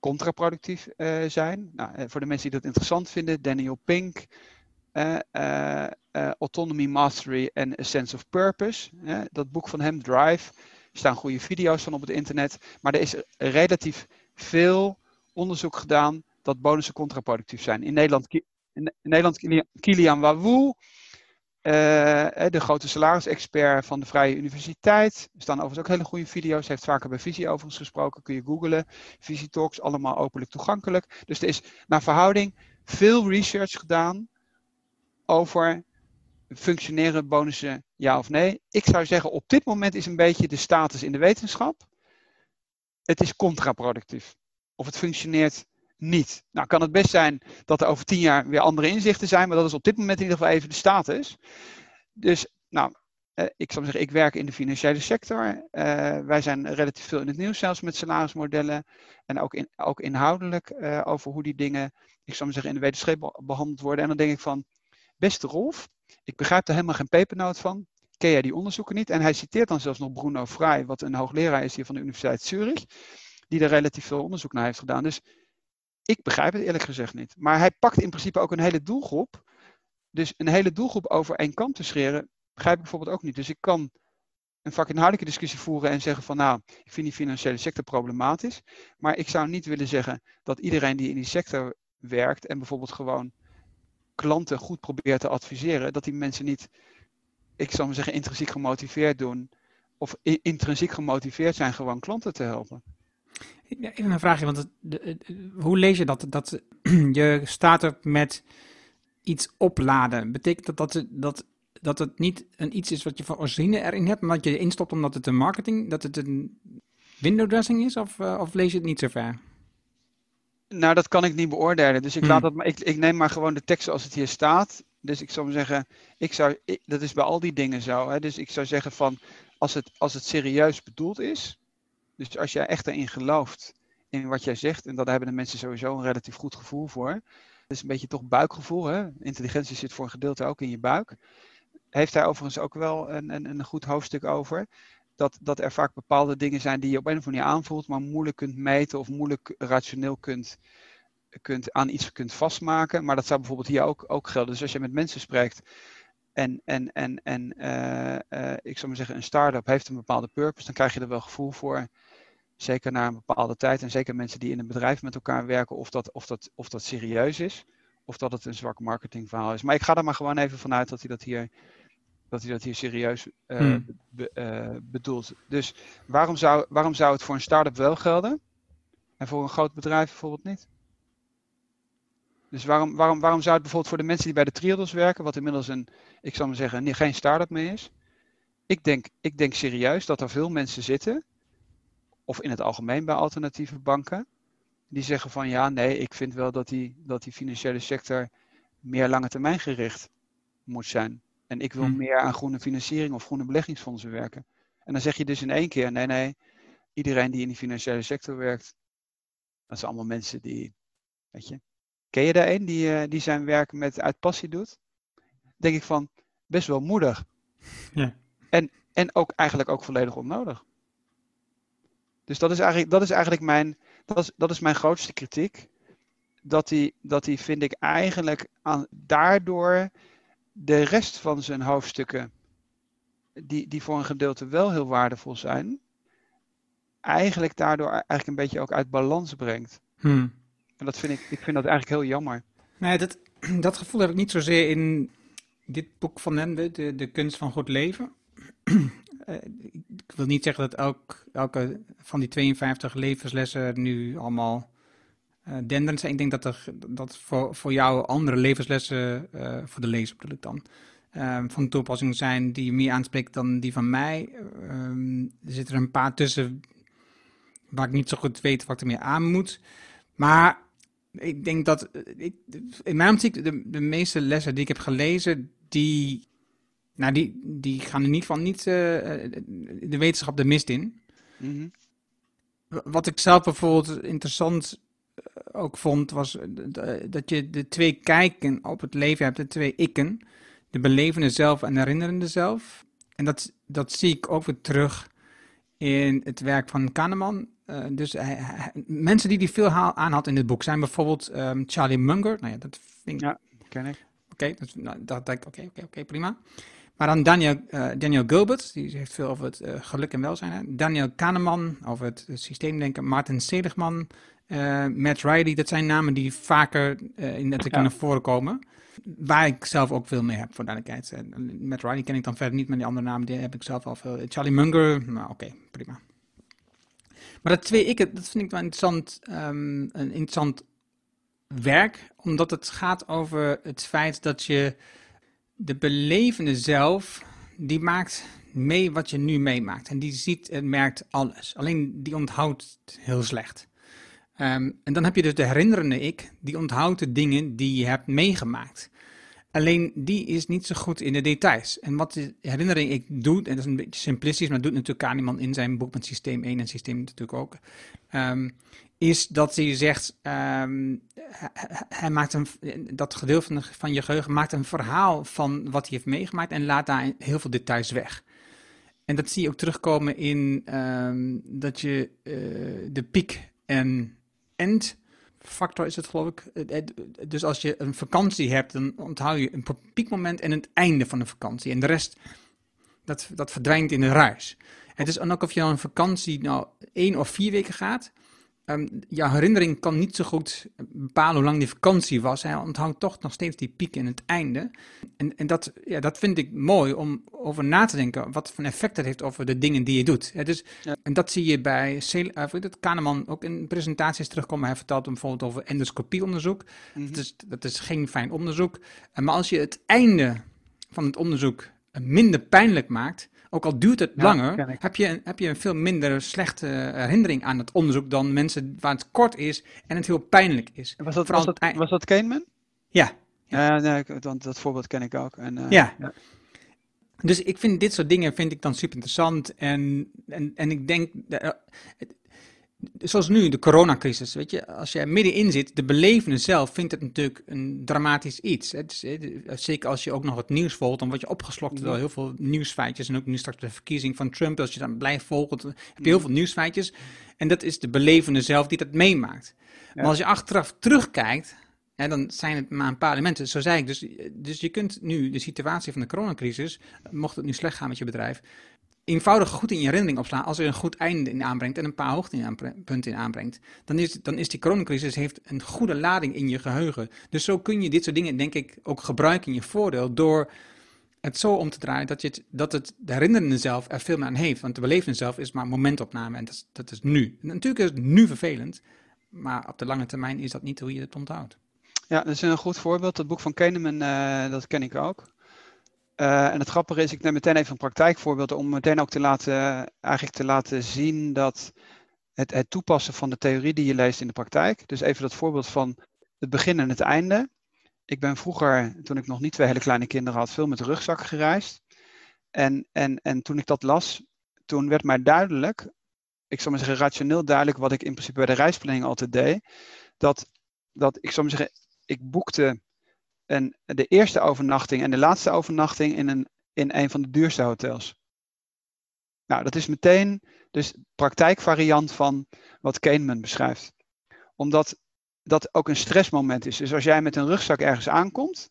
contraproductief uh, zijn. Nou, uh, voor de mensen die dat interessant vinden, Daniel Pink, Autonomy, Mastery and A Sense of Purpose. dat boek van hem, Drive staan goede video's van op het internet. Maar er is relatief veel onderzoek gedaan dat bonussen contraproductief zijn. In Nederland, in Nederland Kilian Wawoe, uh, de grote salarisexpert van de Vrije Universiteit. Er staan overigens ook hele goede video's. Hij heeft vaker bij Visie overigens gesproken. Kun je googlen. Visie Talks, allemaal openlijk toegankelijk. Dus er is naar verhouding veel research gedaan over functioneren bonussen ja of nee? Ik zou zeggen, op dit moment is een beetje de status in de wetenschap. Het is contraproductief. Of het functioneert niet. Nou, kan het best zijn dat er over tien jaar weer andere inzichten zijn, maar dat is op dit moment in ieder geval even de status. Dus, nou, eh, ik zou zeggen, ik werk in de financiële sector. Eh, wij zijn relatief veel in het nieuws, zelfs met salarismodellen. En ook, in, ook inhoudelijk uh, over hoe die dingen, ik zou zeggen, in de wetenschap behandeld worden. En dan denk ik van, beste Rolf, ik begrijp er helemaal geen pepernoot van. Ken jij die onderzoeken niet? En hij citeert dan zelfs nog Bruno Vrij, wat een hoogleraar is hier van de Universiteit Zurich, die er relatief veel onderzoek naar heeft gedaan. Dus ik begrijp het eerlijk gezegd niet. Maar hij pakt in principe ook een hele doelgroep. Dus een hele doelgroep over één kant te scheren, begrijp ik bijvoorbeeld ook niet. Dus ik kan een vakinhoudelijke discussie voeren en zeggen van nou, ik vind die financiële sector problematisch. Maar ik zou niet willen zeggen dat iedereen die in die sector werkt en bijvoorbeeld gewoon klanten goed probeert te adviseren, dat die mensen niet, ik zal maar zeggen, intrinsiek gemotiveerd doen. Of intrinsiek gemotiveerd zijn gewoon klanten te helpen. even een vraagje, want hoe lees je dat? Dat [clears throat] je staat er met iets opladen. Betekent dat dat, dat dat het niet een iets is wat je van origine erin hebt, maar dat je instopt omdat het een marketing, dat het een window dressing is? Of, uh, of lees je het niet zo ver? Nou, dat kan ik niet beoordelen. Dus ik, laat hmm. dat, ik, ik neem maar gewoon de tekst zoals het hier staat. Dus ik zou maar zeggen, ik zou, dat is bij al die dingen zo. Hè? Dus ik zou zeggen van, als het, als het serieus bedoeld is, dus als jij echt erin gelooft in wat jij zegt, en daar hebben de mensen sowieso een relatief goed gevoel voor. Het is een beetje toch buikgevoel. Hè? Intelligentie zit voor een gedeelte ook in je buik. Heeft hij overigens ook wel een, een, een goed hoofdstuk over. Dat, dat er vaak bepaalde dingen zijn die je op een of andere manier aanvoelt, maar moeilijk kunt meten of moeilijk rationeel kunt, kunt, aan iets kunt vastmaken. Maar dat zou bijvoorbeeld hier ook, ook gelden. Dus als je met mensen spreekt en, en, en, en uh, uh, ik zou maar zeggen, een start-up heeft een bepaalde purpose, dan krijg je er wel gevoel voor. Zeker na een bepaalde tijd. En zeker mensen die in een bedrijf met elkaar werken, of dat, of dat, of dat serieus is. Of dat het een zwak marketingverhaal is. Maar ik ga er maar gewoon even vanuit dat hij dat hier, dat hij dat hier serieus uh, bedoelt. Dus waarom zou, waarom zou het voor een start-up wel gelden? En voor een groot bedrijf bijvoorbeeld niet? Dus waarom, waarom, waarom zou het bijvoorbeeld voor de mensen die bij de Triodos werken, wat inmiddels een, ik zal maar zeggen, geen start-up meer is. Ik denk, ik denk serieus dat er veel mensen zitten, of in het algemeen bij alternatieve banken, die zeggen van ja, nee, ik vind wel dat die, dat die financiële sector meer lange termijn gericht moet zijn. En ik wil hmm. meer aan groene financiering of groene beleggingsfondsen werken. En dan zeg je dus in één keer, nee, nee, iedereen die in die financiële sector werkt, dat zijn allemaal mensen die, weet je, ken je daar een die, uh, die zijn werk met uit passie doet? Denk ik van, best wel moedig. [laughs] Ja. En, en ook eigenlijk ook volledig onnodig. Dus dat is eigenlijk, dat is eigenlijk mijn, dat is, dat is mijn grootste kritiek. Dat hij, dat hij vind ik eigenlijk aan, daardoor de rest van zijn hoofdstukken, die, die voor een gedeelte wel heel waardevol zijn, eigenlijk daardoor eigenlijk een beetje ook uit balans brengt. Hmm. En dat vind ik, ik vind dat eigenlijk heel jammer. Nee, dat, [clears throat] dat gevoel heb ik niet zozeer in dit boek van Nende, de, de kunst van goed leven. [clears throat] Eh, ik wil niet zeggen dat elk, elke van die 52 levenslessen nu allemaal uh, denderend zijn. Ik denk dat er dat voor, voor jou andere levenslessen, uh, voor de lezer bedoel ik dan, van toepassing zijn die meer aanspreekt dan die van mij. Um, er zitten er een paar tussen waar ik niet zo goed weet wat ik ermee aan moet. Maar ik denk dat, ik, in mijn optiek, de, de meeste lessen die ik heb gelezen, die nou, die, die gaan in ieder geval niet uh, de wetenschap de mist in. Mhm. Wat ik zelf bijvoorbeeld interessant eh, ook vond, was dat je de twee kijken op het leven hebt, de twee ikken. De belevende zelf en de herinnerende zelf. En dat, dat zie ik ook weer terug in het werk van Kahneman. Uh, dus hij, mensen die die veel aan had in dit boek zijn bijvoorbeeld um, Charlie Munger. Nou ja, dat vind ik... Ja, ken ik. Oké, okay, nou, dat, dat, oké, oké, oké, prima. Maar dan Daniel, uh, Daniel Gilbert, die heeft veel over het uh, geluk en welzijn. Hè? Daniel Kahneman over het, het systeemdenken. Martin Seligman, uh, Matt Riley, dat zijn namen die vaker in het ja. naar voren komen. Waar ik zelf ook veel mee heb, voor duidelijkheid. Matt Riley ken ik dan verder niet, maar die andere namen die heb ik zelf al veel. Charlie Munger, nou oké, prima. Maar dat twee ik, dat vind ik wel interessant, um, een interessant werk, omdat het gaat over het feit dat je de belevende zelf, die maakt mee wat je nu meemaakt. En die ziet en merkt alles. Alleen die onthoudt heel slecht. Um, en dan heb je dus de herinnerende ik, die onthoudt de dingen die je hebt meegemaakt. Alleen die is niet zo goed in de details. En wat de herinnering ik doet, en dat is een beetje simplistisch, maar doet natuurlijk Kahneman in zijn boek met systeem 1 en systeem natuurlijk ook. Um, is dat hij zegt, um, hij maakt een, dat gedeelte van, je geheugen maakt een verhaal van wat hij heeft meegemaakt en laat daar heel veel details weg. En dat zie je ook terugkomen in dat je uh, de piek en end factor is het geloof ik. Dus als je een vakantie hebt, dan onthoud je een piekmoment en het einde van de vakantie. En de rest, dat, dat verdwijnt in een ruis. Het is dan ook of je dan een vakantie nou één of vier weken gaat um, jouw herinnering kan niet zo goed bepalen hoe lang die vakantie was. Hij onthoudt toch nog steeds die piek in het einde. En, en dat, ja, dat vind ik mooi om over na te denken, wat voor effect dat heeft over de dingen die je doet. dus, En dat zie je bij uh, Kahneman ook in presentaties terugkomen. Hij vertelt bijvoorbeeld over endoscopieonderzoek. Mm dat, is, dat is geen fijn onderzoek. Maar als je het einde van het onderzoek minder pijnlijk maakt, ook al duurt het langer, heb je, heb je een veel minder slechte herinnering aan het onderzoek dan mensen waar het kort is en het heel pijnlijk is. Was dat, was dat, was dat Kahneman? Ja. Ja, nee, dat, dat voorbeeld ken ik ook. En, uh, ja. ja. Dus ik vind dit soort dingen vind ik dan super interessant. En, en, en ik denk, uh, zoals nu, de coronacrisis, weet je, als je middenin zit, de belevende zelf vindt het natuurlijk een dramatisch iets. zeker als je ook nog het nieuws volgt, dan word je opgeslokt door heel veel nieuwsfeitjes. En ook nu straks de verkiezing van Trump, als je dan blijft volgen, dan heb je heel veel nieuwsfeitjes. En dat is de belevende zelf die dat meemaakt. Maar als je achteraf terugkijkt, ja, dan zijn het maar een paar elementen. Zo zei ik, dus, dus je kunt nu de situatie van de coronacrisis, mocht het nu slecht gaan met je bedrijf, eenvoudig goed in je herinnering opslaan. Als er een goed einde in aanbrengt en een paar hoogtepunten in aanbrengt, dan is, dan is die coronacrisis heeft een goede lading in je geheugen. Dus zo kun je dit soort dingen, denk ik, ook gebruiken in je voordeel door het zo om te draaien dat, je het, dat het de herinnerende zelf er veel meer aan heeft. Want de belevende zelf is maar momentopname en dat is, dat is nu. natuurlijk is het nu vervelend, maar op de lange termijn is dat niet hoe je het onthoudt. Ja, dat is een goed voorbeeld. Het boek van Kahneman, uh, dat ken ik ook. Uh, en het grappige is, ik neem meteen even een praktijkvoorbeeld om meteen ook te laten, eigenlijk te laten zien dat het, het toepassen van de theorie die je leest in de praktijk. Dus even dat voorbeeld van het begin en het einde. Ik ben vroeger, toen ik nog niet twee hele kleine kinderen had, veel met de rugzak gereisd. En, en, en toen ik dat las, toen werd mij duidelijk, ik zou maar zeggen rationeel duidelijk, wat ik in principe bij de reisplanning altijd deed. Dat, dat ik zou maar zeggen, ik boekte een, de eerste overnachting en de laatste overnachting in een, in een van de duurste hotels. Nou, dat is meteen dus praktijkvariant van wat Kahneman beschrijft. Omdat dat ook een stressmoment is. Dus als jij met een rugzak ergens aankomt,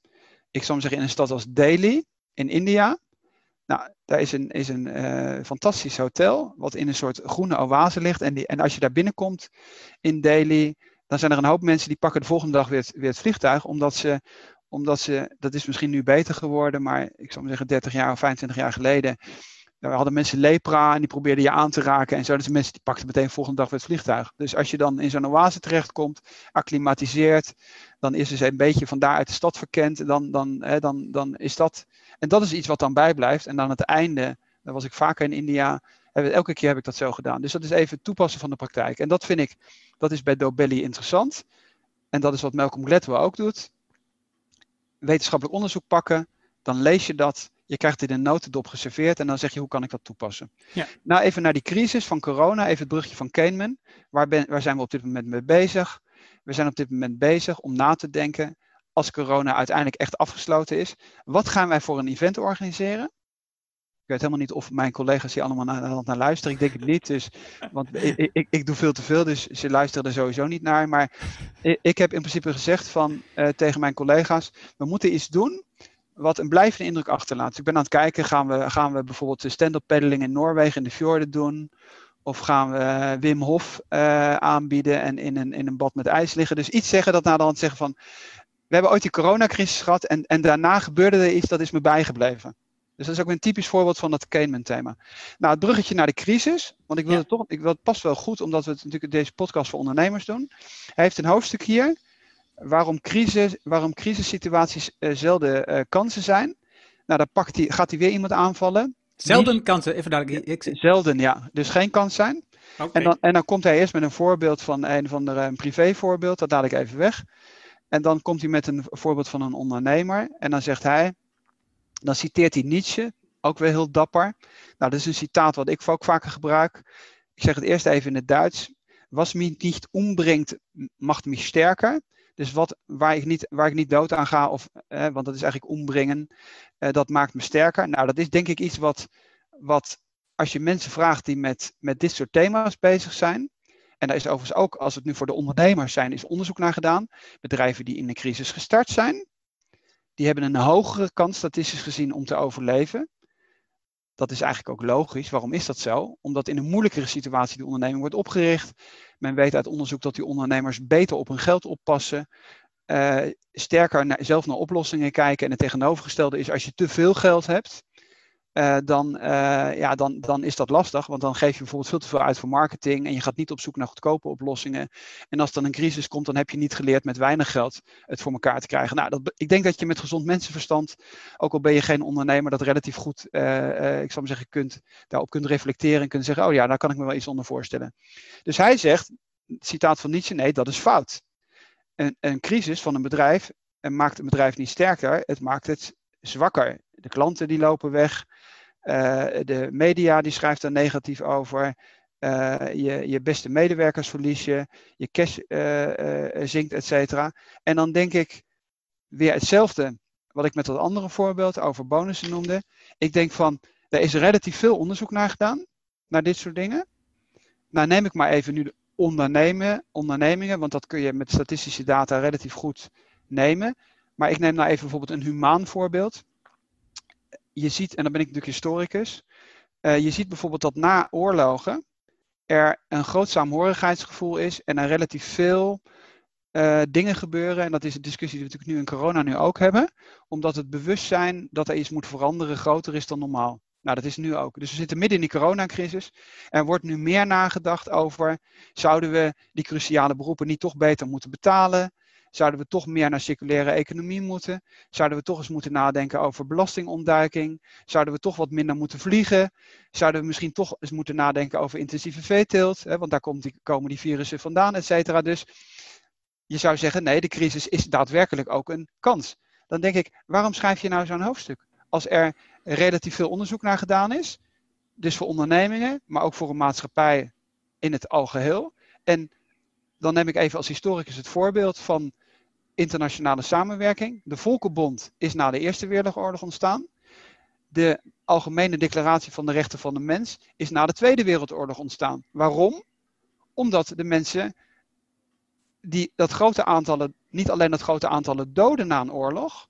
ik zou zeggen in een stad als Delhi in India, nou, daar is een, is een uh, fantastisch hotel, wat in een soort groene oase ligt. En, die, en als je daar binnenkomt in Delhi, dan zijn er een hoop mensen die pakken de volgende dag weer het, weer het vliegtuig, omdat ze omdat ze, dat is misschien nu beter geworden, maar ik zou maar zeggen 30 jaar of 25 jaar geleden, we hadden mensen lepra en die probeerden je aan te raken en zo. Dus mensen die pakten meteen volgende dag weer het vliegtuig. Dus als je dan in zo'n oase terechtkomt, acclimatiseert, dan is ze een beetje van daar uit de stad verkend. Dan, dan, hè, dan, dan is dat, en dat is iets wat dan bijblijft. En dan het einde, dan was ik vaker in India, elke keer heb ik dat zo gedaan. Dus dat is even toepassen van de praktijk. En dat vind ik, dat is bij Dobelli interessant. En dat is wat Malcolm Gladwell ook doet wetenschappelijk onderzoek pakken, dan lees je dat, je krijgt dit in een notendop geserveerd en dan zeg je hoe kan ik dat toepassen. Ja. Nou even naar die crisis van corona, even het brugje van Kahneman. Waar, ben, waar zijn we op dit moment mee bezig? We zijn op dit moment bezig om na te denken, als corona uiteindelijk echt afgesloten is, wat gaan wij voor een event organiseren? Ik weet helemaal niet of mijn collega's hier allemaal naar, naar luisteren. Ik denk het niet, dus, want [laughs] ik, ik, ik, doe veel te veel, dus ze luisteren er sowieso niet naar. Maar ik, ik heb in principe gezegd van, uh, tegen mijn collega's, we moeten iets doen wat een blijvende indruk achterlaat. Dus ik ben aan het kijken, gaan we, gaan we bijvoorbeeld de stand-up paddling in Noorwegen in de fjorden doen? Of gaan we Wim Hof uh, aanbieden en in een, in een bad met ijs liggen? Dus iets zeggen dat na de hand zeggen van, we hebben ooit die coronacrisis gehad en, en daarna gebeurde er iets dat is me bijgebleven. Dus dat is ook een typisch voorbeeld van dat Kahneman-thema. Nou, het bruggetje naar de crisis. Want ik wil het toch, ik wil het past wel goed, omdat we het natuurlijk deze podcast voor ondernemers doen. Hij heeft een hoofdstuk hier. Waarom, crisis, waarom crisissituaties uh, zelden uh, kansen zijn. Nou, daar pakt hij, gaat hij weer iemand aanvallen. Zelden kansen, even duidelijk. Ik... Zelden, ja. Dus geen kans zijn. Okay. En, dan, en dan komt hij eerst met een voorbeeld van een van de een privévoorbeeld. Dat ik even weg. En dan komt hij met een voorbeeld van een ondernemer. En dan zegt hij, dan citeert hij Nietzsche, ook weer heel dapper. Nou, dat is een citaat wat ik ook vaker gebruik. Ik zeg het eerst even in het Duits. Was mich niet umbrengt, macht mich sterker. Dus wat, waar, ik niet, waar ik niet dood aan ga, of, want dat is eigenlijk ombrengen, eh, dat maakt me sterker. Nou, dat is denk ik iets wat, wat als je mensen vraagt die met, met dit soort thema's bezig zijn, en daar is overigens ook, als het nu voor de ondernemers zijn, is onderzoek naar gedaan. Bedrijven die in de crisis gestart zijn, die hebben een hogere kans statistisch gezien om te overleven dat is eigenlijk ook logisch. Waarom is dat zo? Omdat in een moeilijkere situatie de onderneming wordt opgericht. Men weet uit onderzoek dat die ondernemers beter op hun geld oppassen. Uh, sterker naar, zelf naar oplossingen kijken. En het tegenovergestelde is als je te veel geld hebt, uh, dan, uh, ja, dan, dan is dat lastig. Want dan geef je bijvoorbeeld veel te veel uit voor marketing en je gaat niet op zoek naar goedkope oplossingen. En als dan een crisis komt, dan heb je niet geleerd met weinig geld het voor elkaar te krijgen. Nou, dat, ik denk dat je met gezond mensenverstand, ook al ben je geen ondernemer, dat relatief goed, uh, ik zou maar zeggen, kunt, daarop kunt reflecteren en kunt zeggen, oh ja, daar kan ik me wel iets onder voorstellen. Dus hij zegt, citaat van Nietzsche, nee, dat is fout. Een, een crisis van een bedrijf maakt een bedrijf niet sterker, het maakt het zwakker. De klanten die lopen weg. Uh, de media die schrijft er negatief over. Uh, je, je beste medewerkers verlies je. Je cash uh, zinkt, et cetera. En dan denk ik weer hetzelfde wat ik met dat andere voorbeeld over bonussen noemde. Ik denk van, er is relatief veel onderzoek naar gedaan. Naar dit soort dingen. Nou neem ik maar even nu de ondernemen, ondernemingen. Want dat kun je met statistische data relatief goed nemen. Maar ik neem nou even bijvoorbeeld een humaan voorbeeld. Je ziet, en dan ben ik natuurlijk historicus, uh, je ziet bijvoorbeeld dat na oorlogen er een groot saamhorigheidsgevoel is en er relatief veel uh, dingen gebeuren. En dat is een discussie die we natuurlijk nu in corona nu ook hebben. Omdat het bewustzijn dat er iets moet veranderen groter is dan normaal. Nou, dat is nu ook. Dus we zitten midden in die coronacrisis. Er wordt nu meer nagedacht over, zouden we die cruciale beroepen niet toch beter moeten betalen? Zouden we toch meer naar circulaire economie moeten? Zouden we toch eens moeten nadenken over belastingontduiking? Zouden we toch wat minder moeten vliegen? Zouden we misschien toch eens moeten nadenken over intensieve veeteelt? Hè, want daar die, komen die virussen vandaan, et cetera. Dus je zou zeggen, nee, de crisis is daadwerkelijk ook een kans. Dan denk ik, waarom schrijf je nou zo'n hoofdstuk? Als er relatief veel onderzoek naar gedaan is, dus voor ondernemingen, maar ook voor een maatschappij in het algeheel. En dan neem ik even als historicus het voorbeeld van internationale samenwerking. De Volkenbond is na de Eerste Wereldoorlog ontstaan. De Algemene Declaratie van de Rechten van de Mens is na de Tweede Wereldoorlog ontstaan. Waarom? Omdat de mensen die dat grote aantallen, niet alleen dat grote aantallen doden na een oorlog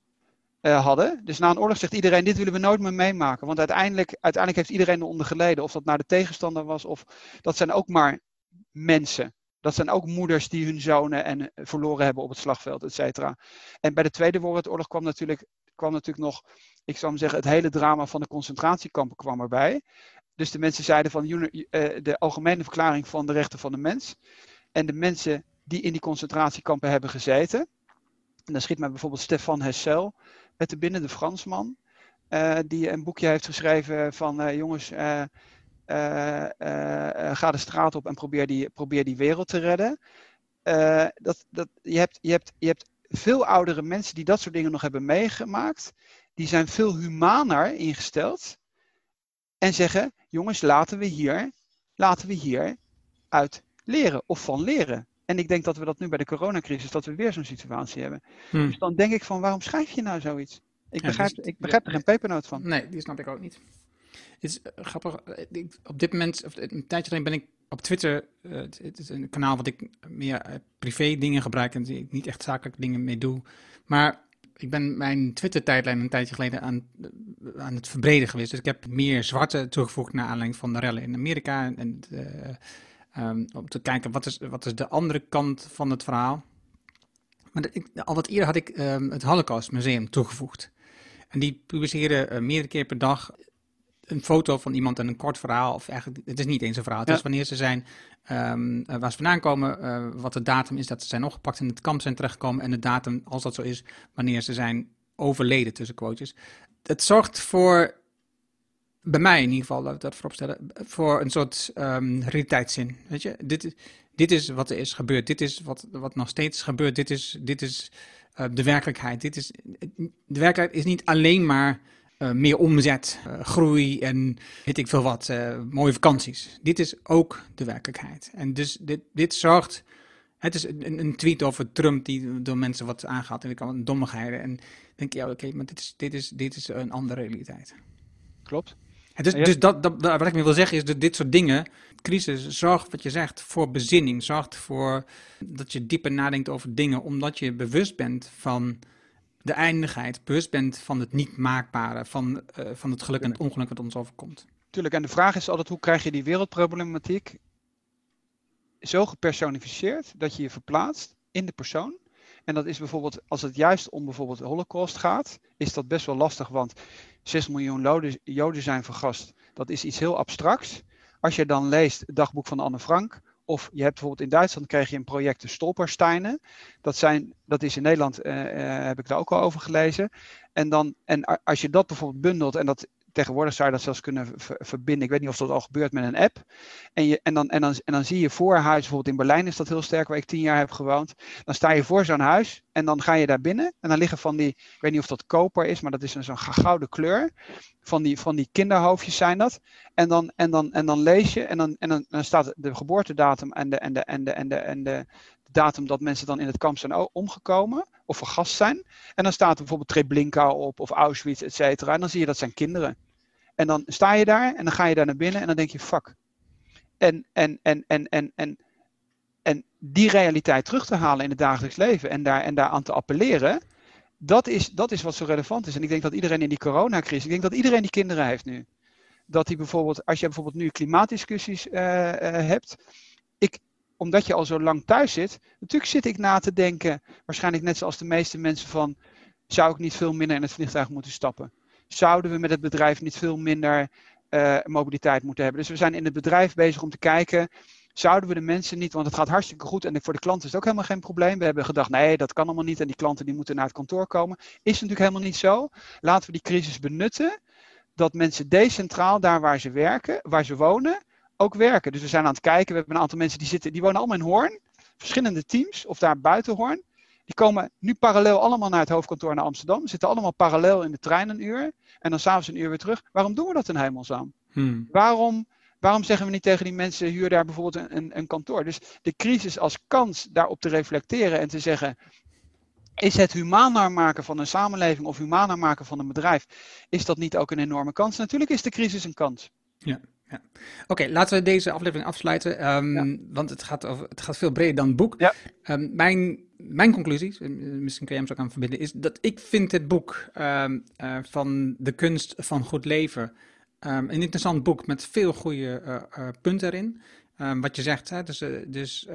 uh, hadden. Dus na een oorlog zegt iedereen, dit willen we nooit meer meemaken. Want uiteindelijk, uiteindelijk heeft iedereen eronder geleden. Of dat naar de tegenstander was, of dat zijn ook maar mensen. Dat zijn ook moeders die hun zonen en, eh, verloren hebben op het slagveld, et cetera. En bij de Tweede Wereldoorlog kwam natuurlijk, kwam natuurlijk nog, ik zou maar zeggen, het hele drama van de concentratiekampen kwam erbij. Dus de mensen zeiden van eh, de Algemene Verklaring van de Rechten van de Mens. En de mensen die in die concentratiekampen hebben gezeten. En dan schiet mij bijvoorbeeld Stefan Hessel met de binnen, de Fransman. Uh, die een boekje heeft geschreven van jongens, ga de straat op en probeer die, probeer die wereld te redden. dat, dat, je, hebt, je, hebt, je hebt veel oudere mensen die dat soort dingen nog hebben meegemaakt. Die zijn veel humaner ingesteld. En zeggen, jongens, laten we hier, laten we hier uit leren of van leren. En ik denk dat we dat nu bij de coronacrisis, dat we weer zo'n situatie hebben. Hmm. Dus dan denk ik van, waarom schrijf je nou zoiets? Ik begrijp, ik begrijp er geen pepernoot van. Nee, die snap ik ook niet. Het is uh, grappig. Eh, op dit moment, of een tijdje geleden ben ik op Twitter. Het is een kanaal wat ik meer privé dingen gebruik en ik niet echt zakelijk dingen mee doe. Maar ik ben mijn Twitter-tijdlijn een tijdje geleden aan, aan het verbreden geweest. Dus ik heb meer zwarte toegevoegd naar aanleiding van de rellen in Amerika. En um, om te kijken wat is, wat is de andere kant van het verhaal. Maar ik, al wat eerder had ik um, het Holocaust Museum toegevoegd. En die publiceren meerdere keer per dag een foto van iemand en een kort verhaal. Of eigenlijk, het is niet eens een verhaal. Het is wanneer ze zijn, um, waar ze vandaan komen, uh, wat de datum is dat ze zijn opgepakt in het kamp zijn terechtgekomen. En de datum, als dat zo is, wanneer ze zijn overleden, tussen quotes. Het zorgt voor, bij mij in ieder geval, dat we dat voorop stellen, voor een soort um, realiteitszin. Weet je, dit, dit is wat er is gebeurd. Dit is wat, wat nog steeds gebeurt. Dit is, dit is uh, de werkelijkheid. Dit is, de werkelijkheid is niet alleen maar uh, meer omzet, uh, groei en weet ik veel wat, mooie vakanties. Dit is ook de werkelijkheid. En dus dit, dit zorgt. Het is een, een tweet over Trump die door mensen wat aangaat en ik kan een dommigheden. En denk je, ja, oké, maar dit is, dit, is, dit is een andere realiteit. Klopt. dus, dus dat, dat, wat ik me wil zeggen is dat dit soort dingen crisis zorgt, wat je zegt, voor bezinning. Zorgt voor dat je dieper nadenkt over dingen, omdat je bewust bent van de eindigheid, bewust bent van het niet maakbare, van, uh, van het geluk en het ongeluk wat ons overkomt. Tuurlijk, en de vraag is altijd hoe krijg je die wereldproblematiek zo gepersonificeerd dat je je verplaatst in de persoon. En dat is bijvoorbeeld, als het juist om bijvoorbeeld de Holocaust gaat, is dat best wel lastig, want 6 miljoen Joden zijn vergast. Dat is iets heel abstracts. Als je dan leest het dagboek van Anne Frank, of je hebt bijvoorbeeld in Duitsland kreeg je een project de Stolpersteinen. Dat, zijn, dat is in Nederland, uh, uh, heb ik daar ook al over gelezen. En, dan, en als je dat bijvoorbeeld bundelt, en dat tegenwoordig zou je dat zelfs kunnen verbinden. Ik weet niet of dat al gebeurt met een app. En, je, en, dan, en, dan, en dan zie je voor huis, bijvoorbeeld in Berlijn is dat heel sterk, waar ik tien jaar heb gewoond. Dan sta je voor zo'n huis en dan ga je daar binnen. En dan liggen van die, ik weet niet of dat koper is, maar dat is zo'n gouden kleur. Van die, van die kinderhoofdjes zijn dat. En dan, en dan, en dan lees je en dan, en dan staat de geboortedatum en de, en de, en de, en de, en de, datum dat mensen dan in het kamp zijn omgekomen of vergast zijn. En dan staat er bijvoorbeeld Treblinka op of Auschwitz, et cetera. En dan zie je dat zijn kinderen. En dan sta je daar en dan ga je daar naar binnen en dan denk je, fuck. En, en, en, en, en, en, en die realiteit terug te halen in het dagelijks leven en, daar, en daaraan te appelleren, dat is, dat is wat zo relevant is. En ik denk dat iedereen in die coronacrisis, ik denk dat iedereen die kinderen heeft nu. Dat die bijvoorbeeld, als je bijvoorbeeld nu klimaatdiscussies uh, hebt, ik, omdat je al zo lang thuis zit, natuurlijk zit ik na te denken, waarschijnlijk net zoals de meeste mensen van, zou ik niet veel minder in het vliegtuig moeten stappen? zouden we met het bedrijf niet veel minder uh, mobiliteit moeten hebben. Dus we zijn in het bedrijf bezig om te kijken, zouden we de mensen niet, want het gaat hartstikke goed en voor de klanten is het ook helemaal geen probleem. We hebben gedacht, nee, dat kan allemaal niet en die klanten die moeten naar het kantoor komen. Is natuurlijk helemaal niet zo. Laten we die crisis benutten dat mensen decentraal, daar waar ze werken, waar ze wonen, ook werken. Dus we zijn aan het kijken, we hebben een aantal mensen die zitten, die wonen allemaal in Hoorn, verschillende teams, of daar buiten Hoorn. Die komen nu parallel allemaal naar het hoofdkantoor naar Amsterdam. Zitten allemaal parallel in de trein een uur. En dan s'avonds een uur weer terug. Waarom doen we dat in hemelsnaam? Hmm. Waarom, waarom zeggen we niet tegen die mensen, huur daar bijvoorbeeld een, een, kantoor? Dus de crisis als kans daarop te reflecteren en te zeggen, is het humaner maken van een samenleving of humaner maken van een bedrijf, is dat niet ook een enorme kans? Natuurlijk is de crisis een kans. Ja. Ja. Oké, laten we deze aflevering afsluiten, um, want het gaat, over, het gaat veel breder dan het boek. Ja. Um, mijn, mijn conclusie, eh, misschien kun je hem zo aan verbinden, is dat ik vind het boek um, uh, van de kunst van goed leven een interessant boek met veel goede uh, uh, punten erin. wat je zegt, hè, dus, dus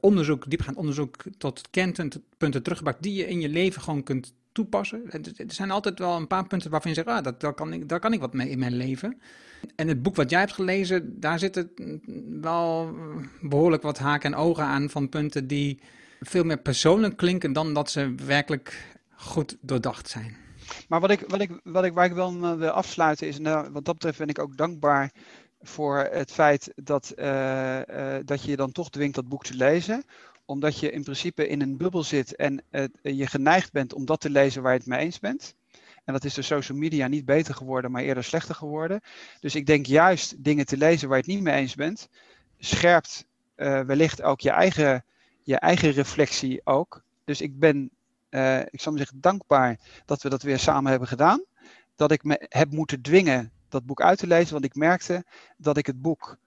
onderzoek, diepgaand onderzoek tot kernpunten teruggebracht die je in je leven gewoon kunt toepassen. Er zijn altijd wel een paar punten waarvan je zegt, ah, dat, daar, kan ik, daar kan ik wat mee in mijn leven. En het boek wat jij hebt gelezen, daar zitten wel behoorlijk wat haken en ogen aan van punten die veel meer persoonlijk klinken dan dat ze werkelijk goed doordacht zijn. Maar wat ik, wat ik, wat ik, waar ik wel wil afsluiten is, nou, wat dat betreft ben ik ook dankbaar voor het feit dat, uh, uh, dat je je dan toch dwingt dat boek te lezen omdat je in principe in een bubbel zit en uh, je geneigd bent om dat te lezen waar je het mee eens bent. En dat is de social media niet beter geworden, maar eerder slechter geworden. Dus ik denk juist dingen te lezen waar je het niet mee eens bent, scherpt uh, wellicht ook je eigen, je eigen reflectie ook. Dus ik ben, uh, ik zal maar zeggen, dankbaar dat we dat weer samen hebben gedaan. Dat ik me heb moeten dwingen dat boek uit te lezen, want ik merkte dat ik het boek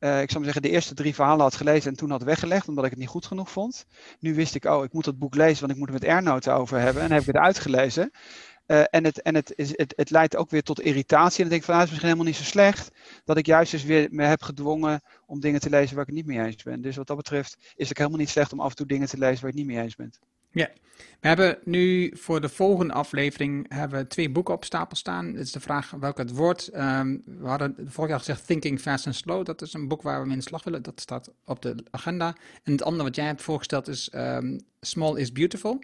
uh, ik zou maar zeggen, de eerste drie verhalen had gelezen en toen had weggelegd, omdat ik het niet goed genoeg vond. Nu wist ik, oh, ik moet dat boek lezen, want ik moet er met Ernoten over hebben. En heb ik het uitgelezen. Uh, en het, en het, is, het, het leidt ook weer tot irritatie. En dan denk ik van, nou, is misschien helemaal niet zo slecht dat ik juist dus weer me heb gedwongen om dingen te lezen waar ik het niet mee eens ben. Dus wat dat betreft is het helemaal niet slecht om af en toe dingen te lezen waar je het niet mee eens bent. Ja, we hebben nu voor de volgende aflevering hebben we twee boeken op stapel staan. Het is de vraag welke het wordt. Um, we hadden vorig jaar gezegd Thinking Fast and Slow. Dat is een boek waar we mee in de slag willen. Dat staat op de agenda. En het andere wat jij hebt voorgesteld is um, Small is Beautiful.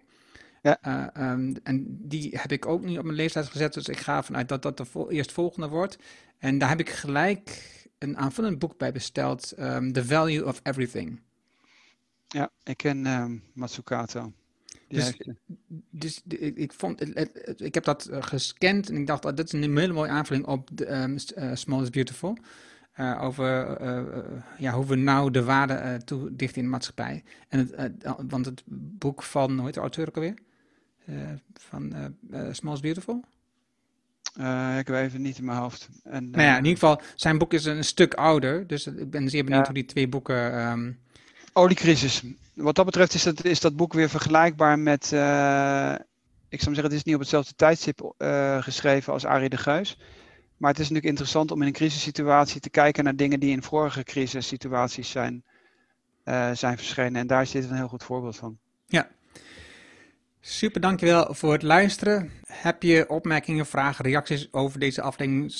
Ja. Uh, um, en die heb ik ook niet op mijn leeftijd gezet. Dus ik ga vanuit dat dat de vol eerst volgende wordt. En daar heb ik gelijk een aanvullend boek bij besteld. The Value of Everything. Ja, ik ken Matsukato. Dus, dus ik, ik, vond, ik heb dat eh, gescand en ik dacht, dat is een hele mooie aanvulling op de, um, Small is Beautiful. Uh, over uh, ja, hoe we nou de waarde toedichten in de maatschappij. En het, want het boek van, hoe heet de auteur ook alweer? van Small is Beautiful? ik weet even niet in mijn hoofd. En, nou ja, in ieder geval, zijn boek is een stuk ouder. Dus ik ben zeer benieuwd hoe die twee boeken um, Oliecrisis. Wat dat betreft is dat, is dat boek weer vergelijkbaar met, ik zou zeggen, het is niet op hetzelfde tijdstip geschreven als Arie de Geus. Maar het is natuurlijk interessant om in een crisissituatie te kijken naar dingen die in vorige crisissituaties zijn, zijn verschenen. En daar is dit een heel goed voorbeeld van. Ja, Super, dankjewel voor het luisteren. Heb je opmerkingen, vragen, reacties over deze aflevering?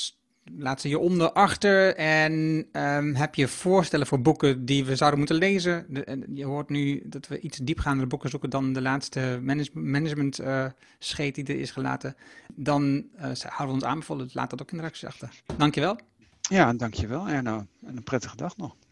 Laat ze hieronder achter. En um, heb je voorstellen voor boeken die we zouden moeten lezen? je hoort nu dat we iets diepgaandere boeken zoeken dan de laatste management uh, scheet die er is gelaten. Dan uh, houden we ons aanbevolen. Laat dat ook in de reacties achter. Dankjewel. Ja, dankjewel Erno. En een prettige dag nog.